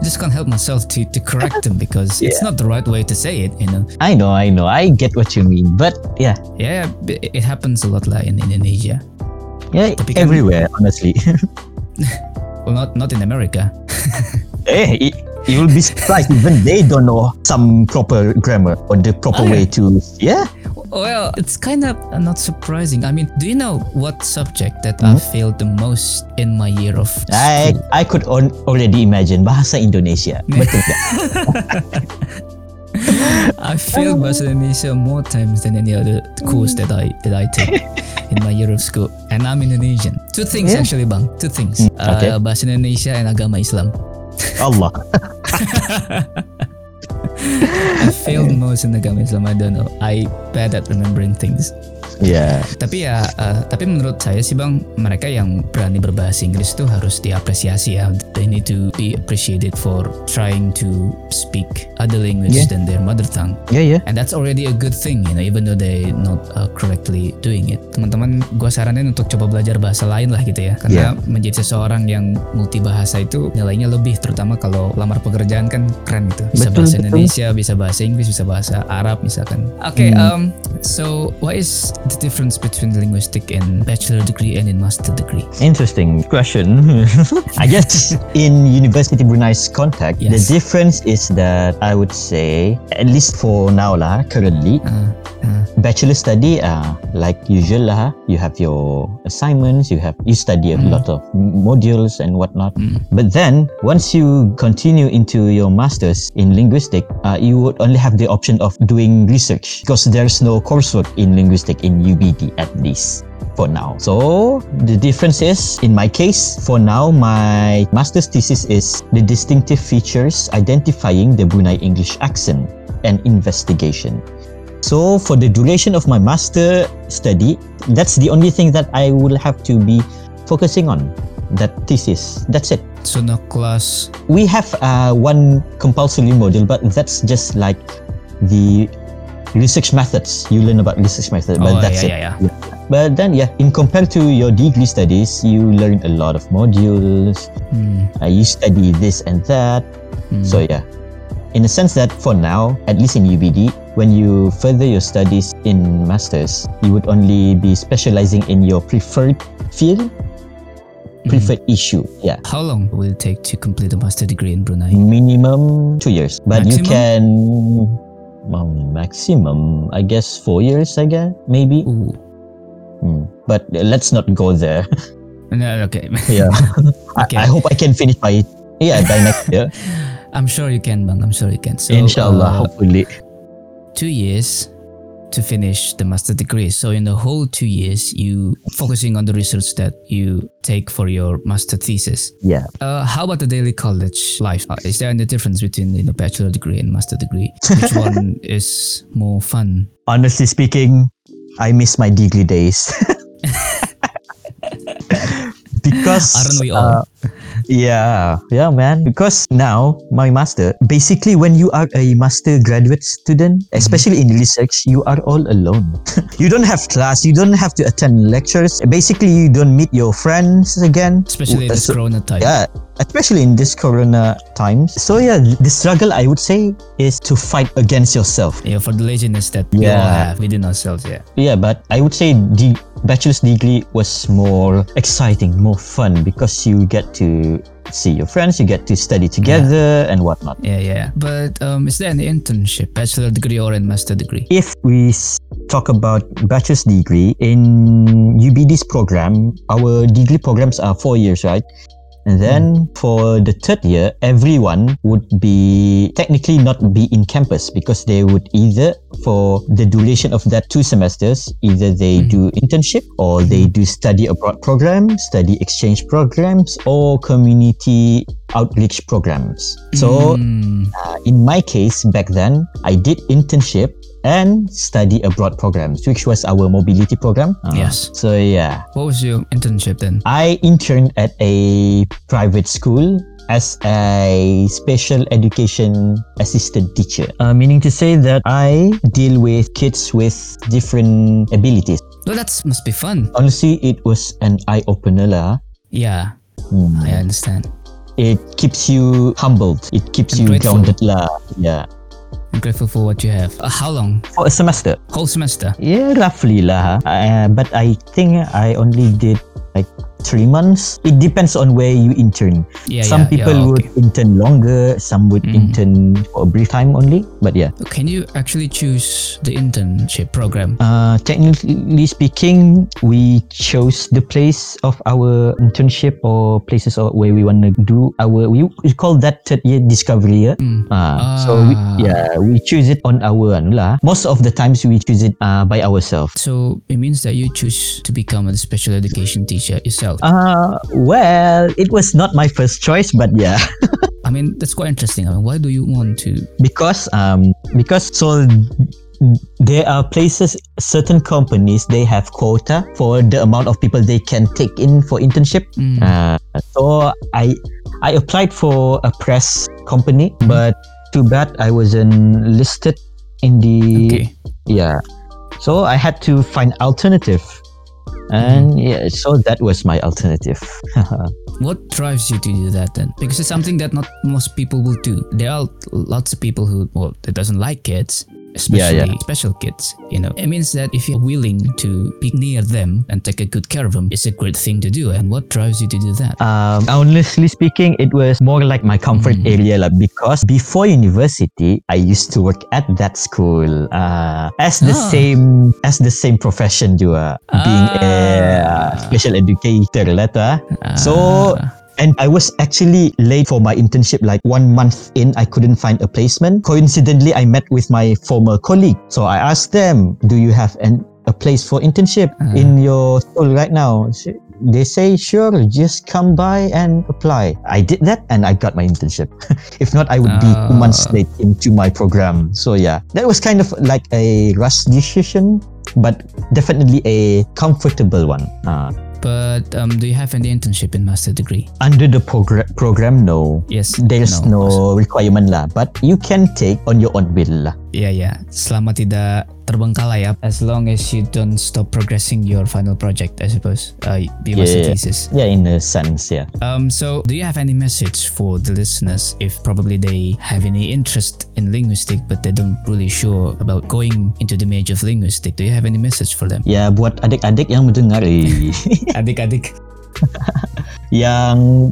just can't help myself to to correct them because it's not the right way to say it, you know. I know, I know, I get what you mean, but yeah, Yeah, it happens a lot like in Indonesia. yeah, everywhere, honestly. Well, not not in America. Eh, y- you'll be surprised. Even they don't know some proper grammar or the proper Oh, way to. Yeah. Well, it's kind of not surprising. I mean, do you know what subject that I failed the most in my year of Hmm? I? I could on, already imagine bahasa Indonesia. Betul? I failed Bahasa Indonesia more times than any other course that I that I took in my year of school. And I'm Indonesian. Two things Yeah. actually, bang. Two things. Hmm, okay. Uh, Bahasa Indonesia and agama Islam. Allah. I failed most in agama Islam. I don't know. I bad at remembering things. Yeah. Tapi ya, uh, tapi menurut saya sih bang, mereka yang berani berbahasa Inggris itu harus diapresiasi ya. They need to be appreciated for trying to speak other language Yeah. than their mother tongue. Yeah, yeah. And that's already a good thing, you know, even though they not uh, correctly doing it. Teman-teman, gue saranin untuk coba belajar bahasa lain lah gitu ya, karena menjadi seseorang yang multi bahasa itu nilainya lebih, terutama kalau lamar pekerjaan kan keren gitu. Bisa Betul, bahasa betul. Indonesia, bisa bahasa Inggris, bisa bahasa Arab misalkan. Oke, um, so what is the difference between linguistic in bachelor degree and in master degree? Interesting question. I guess in University Brunei's context, the difference is that I would say, at least for now lah, currently, Uh, uh, bachelor study uh, like usual lah you have your assignments you have you study a lot of modules and whatnot. But then once you continue into your masters in linguistic uh, you would only have the option of doing research because there's no coursework in linguistic in UBD at least for now. So the difference is, in my case, for now, my master's thesis is the distinctive features identifying the Brunei English accent and investigation. So for the duration of my master study, that's the only thing that I will have to be focusing on. That thesis. That's it. so no class. We have uh, one compulsory module, but that's just like the research methods. You learn about research methods, but Oh, that's yeah, it. yeah, yeah. But then, yeah, in compared to your degree studies, you learn a lot of modules. Hmm, Uh, you study this and that. hmm. So yeah, in a sense that for now, at least in UBD, when you further your studies in masters, you would only be specializing in your preferred field, preferred issue. Yeah, How long will it take to complete a master degree in Brunei? minimum two years, but you can. Um, maximum, I guess, four years. I guess maybe. Hmm. But uh, let's not go there. No, okay. yeah, Okay. I, I hope I can finish by yeah by next year. I'm sure you can, Bang. I'm sure you can. So, Inshallah, uh, hopefully. two years to finish the master degree. So in the whole two years, you focusing on the research that you take for your master thesis. Yeah. Uh, how about the daily college life? Uh, is there any difference between you know, bachelor degree and master degree? Which one is more fun? honestly speaking, I miss my degree days. because Aren't we all? uh, Yeah, yeah, man. Because now my master, basically, when you are a master graduate student, mm-hmm. especially in research, you are all alone. you don't have class. You don't have to attend lectures. Basically, you don't meet your friends again. Especially in this so- corona time. Yeah, especially in this corona times. So yeah, the struggle I would say is to fight against yourself. Yeah, for the laziness that we all have within ourselves, yeah. Yeah, but I would say the bachelor's degree was more exciting, more fun because you get to see your friends, you get to study together and whatnot. Yeah, yeah. But um, is there any internship, bachelor degree or a master degree? If we talk about bachelor's degree in UBD's program, our degree programs are four years, right? And then hmm. for the third year, everyone would be technically not be in campus because they would either, for the duration of that two semesters, either they hmm. do internship or they hmm. do study abroad programs, study exchange programs, or community outreach programs. So Mm, uh, in my case back then i did internship and study abroad programs which was our mobility program Uh, Yes. so yeah what was your internship then? i interned at a private school as a special education assistant teacher uh, meaning to say that i deal with kids with different abilities No, that must be fun. honestly it was an eye-opener lah. Yeah, Hmm. I understand. It keeps you humbled it keeps And you grateful. grounded lah. yeah I'm grateful for what you have. Uh, how long? for a semester Whole semester? Yeah, roughly lah. Uh, but I think I only did like three months. It depends on where you intern. Yeah, some yeah, people yeah, would intern longer. Some would Mhm. intern for a brief time only. But yeah, Can you actually choose the internship program? uh, technically speaking, we chose the place of our internship or places where we want to do our. We, we call that third year discovery year. Mm. Uh, So we, Ah. yeah, we choose it on our lah. Most of the times we choose it uh, by ourselves. So it means that you choose to become a special education teacher yourself. Uh, well, it was not my first choice, but yeah, I mean, that's quite interesting. I mean, why do you want to? because um, because so there are places, certain companies they have quota for the amount of people they can take in for internship. Mm, Uh, so I I applied for a press company, Mhm. but too bad I wasn't listed in the okay. yeah. So I had to find alternative, Mm-hmm. and yeah, so that was my alternative. What drives you to do that then? Because it's something that not most people will do. There are lots of people who, well, that doesn't like kids, especially Yeah, yeah. special kids. You know, it means that if you're willing to be near them and take a good care of them, it's a great thing to do. And what drives you to do that? Um, honestly speaking, it was more like my comfort Mm. area lah, because before university, I used to work at that school uh, as the Ah. same as the same profession juga, being a uh, Ah. special educator tu, ah. So and I was actually late for my internship. Like one month in, I couldn't find a placement. Coincidentally, I met with my former colleague, so I asked them, "Do you have an a place for internship Ah. in your school right now?" They say, "Sure, just come by and apply." I did that, and I got my internship. if not, I would be two months Ah. late into my program. So yeah, that was kind of like a rush decision, but definitely a comfortable one. Uh, but um, do you have any internship in master degree? under the progr- program, no. Yes. There's no, requirement lah, but you can take on your own will lah. Ya ya, selama tidak terbengkalai ya, as long as you don't stop progressing your final project, I suppose, uh, master Yeah. thesis. Yeah, in a sense, yeah. Um, so do you have any message for the listeners if probably they have any interest in linguistic but they don't really sure about going into the major of linguistic? Do you have any message for them? Ya, buat adik-adik yang mendengar eh, Adik-adik. yang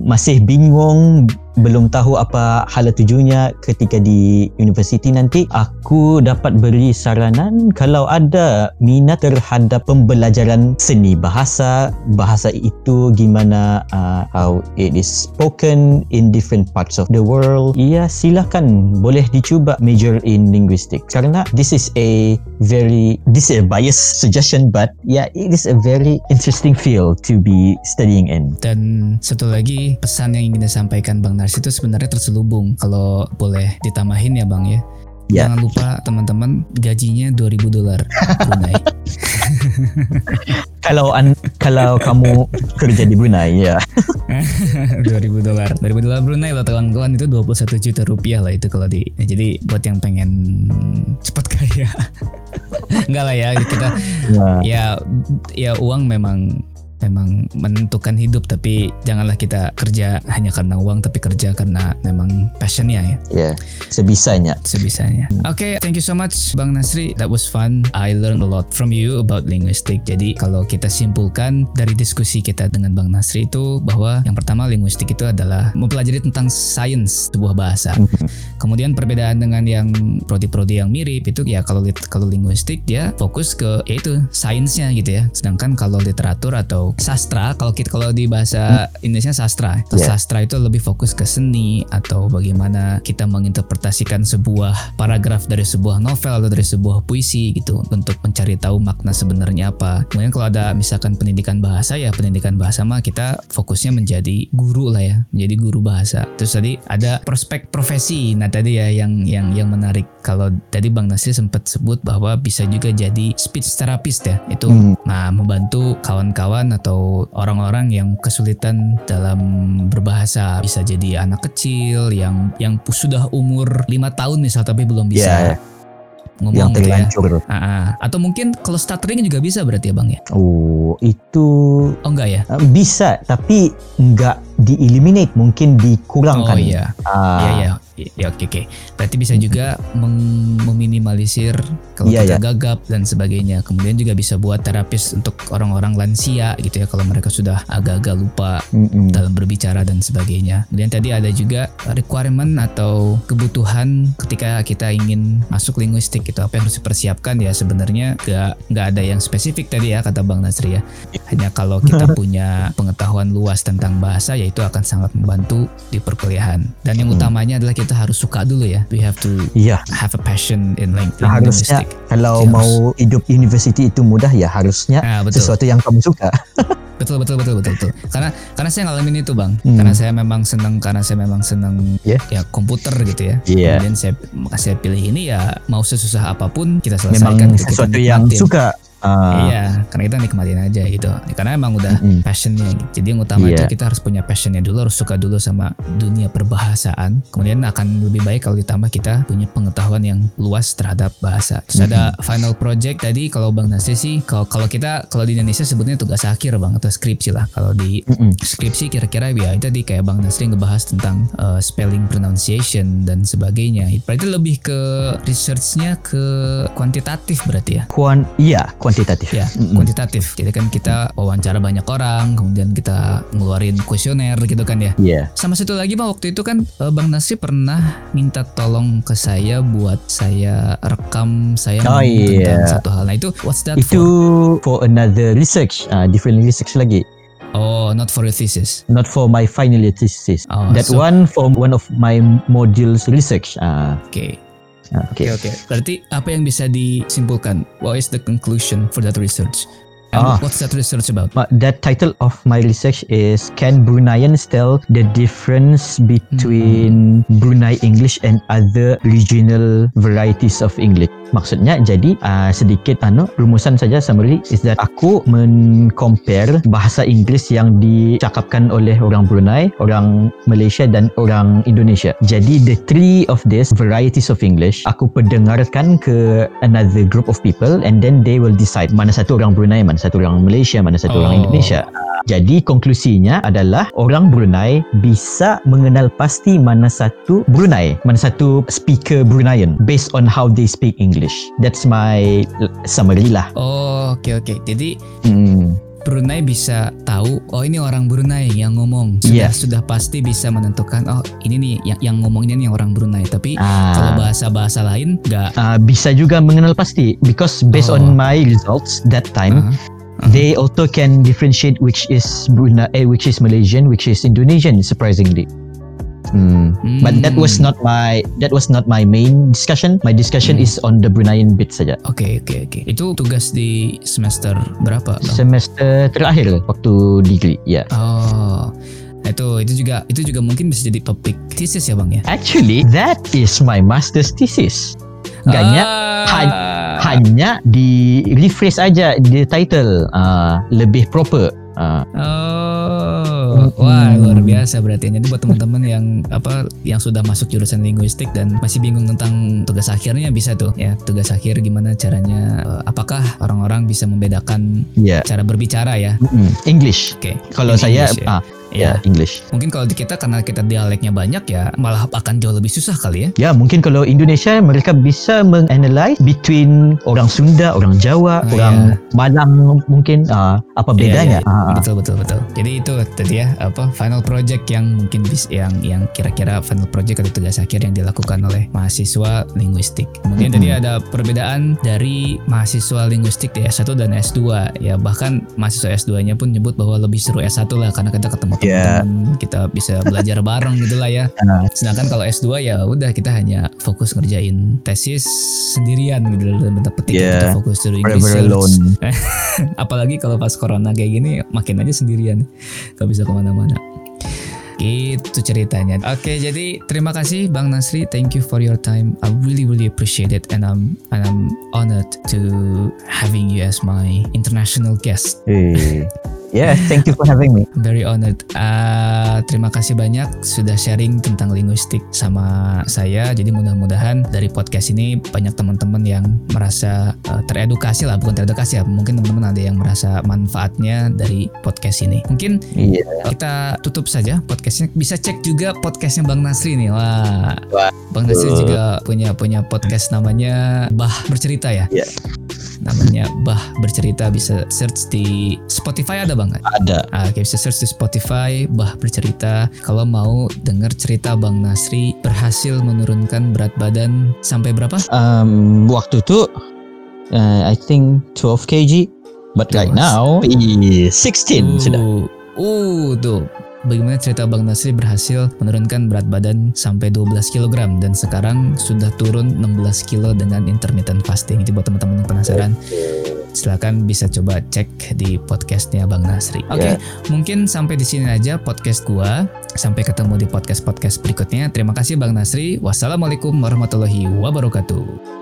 masih bingung belum tahu apa hala tujunya ketika di universiti nanti aku dapat beri saranan kalau ada minat terhadap pembelajaran seni bahasa. Bahasa itu gimana uh, how it is spoken in different parts of the world. Ya silakan. Boleh dicuba major in linguistic karena this is a very this is a biased suggestion but yeah it is a very interesting field to be studying in. Dan satu lagi pesan yang ingin disampaikan Bang Nars itu sebenarnya terselubung kalau boleh ditambahin ya Bang ya. Ya. Jangan lupa teman-teman gajinya 2000 dolar Brunei. kalau an, kalau kamu kerja di Brunei ya. 2000 dolar 2000 dolar Brunei loh kawan-kawan itu 21 juta rupiah lah itu kalau di ya, jadi buat yang pengen cepat kaya enggak lah ya kita Ya. ya ya uang memang memang menentukan hidup tapi janganlah kita kerja hanya karena uang tapi kerja karena memang passionnya ya Ya, sebisanya. sebisanya. Oke, thank you so much Bang Nasri. That was fun. I learned a lot from you about linguistic. Jadi kalau kita simpulkan dari diskusi kita dengan Bang Nasri itu bahwa yang pertama linguistik itu adalah mempelajari tentang sains sebuah bahasa. Kemudian perbedaan dengan yang prodi-prodi yang mirip itu ya kalau kalau linguistik dia fokus ke yaitu sainsnya gitu ya. Sedangkan kalau literatur atau sastra kalau kita kalau di bahasa Indonesia sastra. Kalau Yeah. sastra itu lebih fokus ke seni atau bagaimana kita menginterpretasikan sebuah paragraf dari sebuah novel atau dari sebuah puisi gitu untuk mencari tahu makna sebenarnya apa. Kemudian kalau ada misalkan pendidikan bahasa ya pendidikan bahasa mah kita fokusnya menjadi guru lah ya, menjadi guru bahasa. Terus tadi ada prospek profesi. Nah tadi ya yang yang yang menarik kalau tadi Bang Nasir sempat sebut bahwa bisa juga jadi speech therapist ya. Itu Hmm. Nah, membantu kawan-kawan atau orang-orang yang kesulitan dalam berbahasa, bisa jadi anak kecil yang yang sudah umur lima tahun misal tapi belum bisa Ya, ngomong yang gitu ya. terlanjur. Ah, ah. Atau mungkin kalau stuttering juga bisa berarti ya bang ya? Oh, itu Oh enggak ya? bisa, tapi nggak di-eliminate, mungkin dikurangkan. Oh iya, Ah, iya iya. Ya, oke oke. Berarti bisa juga meng- meminimalisir kalau Iya, kita iya. gagap dan sebagainya. Kemudian juga bisa buat terapis untuk orang-orang lansia gitu ya kalau mereka sudah agak-agak lupa mm-mm. dalam berbicara dan sebagainya. Kemudian tadi ada juga requirement atau kebutuhan ketika kita ingin masuk linguistik itu apa yang harus dipersiapkan ya sebenarnya gak nggak ada yang spesifik tadi ya kata Bang Nasri ya. Hanya kalau kita punya pengetahuan luas tentang bahasa ya itu akan sangat membantu di perkuliahan. Dan yang Hmm. utamanya adalah kita harus suka dulu ya. We have to Iya, have a passion in ling- harusnya linguistic. kalau Harus. mau hidup university itu mudah ya harusnya Ah, betul. sesuatu yang kamu suka. Betul betul betul betul betul. Karena karena saya ngalamin itu bang. Hmm. Karena saya memang senang karena saya memang senang Yeah. ya komputer gitu ya. Iya. Kemudian saya saya pilih ini ya mau sesusah apa pun kita Memang selesaikan. gitu, kita sesuatu yang nikmatin. suka. Ah, Iya, karena kita nikmatin aja gitu. Karena emang udah Mm-mm. passionnya gitu. Jadi yang utama Iya. itu kita harus punya passionnya dulu, harus suka dulu sama dunia perbahasaan. Kemudian akan lebih baik kalau ditambah kita punya pengetahuan yang luas terhadap bahasa. Terus ada final project tadi kalau Bang Nasir sih, kalau kalau kita kalau di Indonesia sebutnya tugas akhir Bang atau skripsi lah. Kalau di mm-mm. skripsi kira-kira ya itu tadi kayak Bang Nasri ngebahas tentang uh, spelling pronunciation dan sebagainya. Berarti lebih ke researchnya ke kuantitatif berarti ya? Kuan, iya kuantitatif. Ya, Mm-mm. kuantitatif. Jadi kan kita wawancara banyak orang, kemudian kita ngeluarin kuesioner gitu kan ya. Iya. Sama satu lagi Bang, waktu itu kan eh, Bang Nasri pernah minta tolong ke saya buat saya rekam saya Oh, ngomong tentang iya. satu hal. Nah itu what's that Itu for? for another research, uh, different research lagi. Oh, not for your thesis. Not for my final thesis. Oh, That so- one for one of my modules research. Uh, Oke. okay. Oke oke. Berarti apa yang bisa disimpulkan? What is the conclusion for that research? And Ah. what's that research about? But that title of my research is Can Bruneians tell the difference between Brunei English and other regional varieties of English? Maksudnya jadi uh, sedikit anu rumusan saja summary is that aku men-compare bahasa Inggeris yang dicakapkan oleh orang Brunei, orang Malaysia dan orang Indonesia. Jadi the three of these varieties of English aku pendengarkan ke another group of people and then they will decide mana satu orang Brunei, mana satu orang Malaysia, mana satu orang Oh. Indonesia. Jadi konklusinya adalah orang Brunei bisa mengenal pasti mana satu Brunei, mana satu speaker Bruneian based on how they speak English. That's my summary lah. Oh oke oke. Jadi Hmm. Brunei bisa tahu oh ini orang Brunei yang ngomong sudah Iya. sudah pasti bisa menentukan oh ini nih yang yang ngomong ini nih orang Brunei tapi kalau Ah, bahasa-bahasa lain nggak ah, bisa juga mengenal pasti because based Oh. on my results that time Ah, they also can differentiate which is Brunei, eh, which is Malaysian, which is Indonesian. Surprisingly. Hmm. But that was not my that was not my main discussion. My discussion Hmm. is on the Bruneian bit saja. Oke oke oke. Itu tugas di semester berapa? Bang? Semester terakhir waktu degree, ya. Oh, nah itu itu juga itu juga mungkin bisa jadi topik thesis ya bang ya? Actually, that is my master's thesis. Enggaknya Ah. hanya di rephrase aja di title uh, lebih proper. Uh, Oh, wah luar biasa berarti. Jadi buat teman-teman yang apa yang sudah masuk jurusan linguistik dan masih bingung tentang tugas akhirnya bisa tuh ya tugas akhir gimana caranya? eh, apakah orang-orang bisa membedakan ya, cara berbicara ya? Mm, English. Oke. Kalau In saya English ya. ah Ya. ya English. Mungkin kalau di kita karena kita dialeknya banyak ya malah akan jauh lebih susah kali ya. Ya, mungkin kalau Indonesia mereka bisa menganalyze between orang Sunda, orang Jawa, Oh, orang Malang mungkin uh, apa bedanya. Iya, iya. Ah, ah. Betul betul betul. Jadi itu tadi ya apa final project yang mungkin bis yang yang kira-kira final project atau tugas akhir yang dilakukan oleh mahasiswa linguistik. Kemudian tadi ada perbedaan dari mahasiswa linguistik di S1 dan S2 ya bahkan mahasiswa S2-nya pun nyebut bahwa lebih seru S1 lah karena kita ketemu Iya. teman-teman, kita bisa belajar bareng gitu lah ya. Ah. Sedangkan kalau S2 ya udah kita hanya fokus ngerjain tesis sendirian gitu dalam bentuk petik Yeah. kita fokus Forever research. alone. Apalagi kalau pas corona kayak gini makin aja sendirian Gak bisa ke mana-mana Gitu ceritanya Oke jadi terima kasih Bang Nasri Thank you for your time I really really appreciate it And I'm, and I'm honored to having you as my international guest Eh, Yeah, thank you for having me. Very honored. Uh, terima kasih banyak sudah sharing tentang linguistik sama saya. Jadi mudah-mudahan dari podcast ini banyak teman-teman yang merasa uh, teredukasi lah, bukan teredukasi ya. Mungkin teman-teman ada yang merasa manfaatnya dari podcast ini. Mungkin Iya. kita tutup saja podcastnya. Bisa cek juga podcastnya Bang Nasri nih. Wah, Wah. Bang Nasri Uh. juga punya punya podcast namanya Bah Bercerita ya. Iya. Namanya Bah Bercerita bisa search di Spotify ada banget. Ada. Ah, Oke, bisa search di Spotify, Bah bercerita. Kalau mau denger cerita Bang Nasri berhasil menurunkan berat badan sampai berapa? Um, waktu itu uh, I think 12 kg, but right now is 16 sudah. Uh, tuh. Bagaimana cerita Bang Nasri berhasil menurunkan berat badan sampai 12 kg dan sekarang sudah turun 16 kg dengan intermittent fasting. Itu buat teman-teman yang penasaran. Silakan bisa coba cek di podcastnya Bang Nasri. Oke, mungkin sampai di sini aja podcast gua. Sampai ketemu di podcast-podcast berikutnya. Terima kasih Bang Nasri. Wassalamualaikum warahmatullahi wabarakatuh.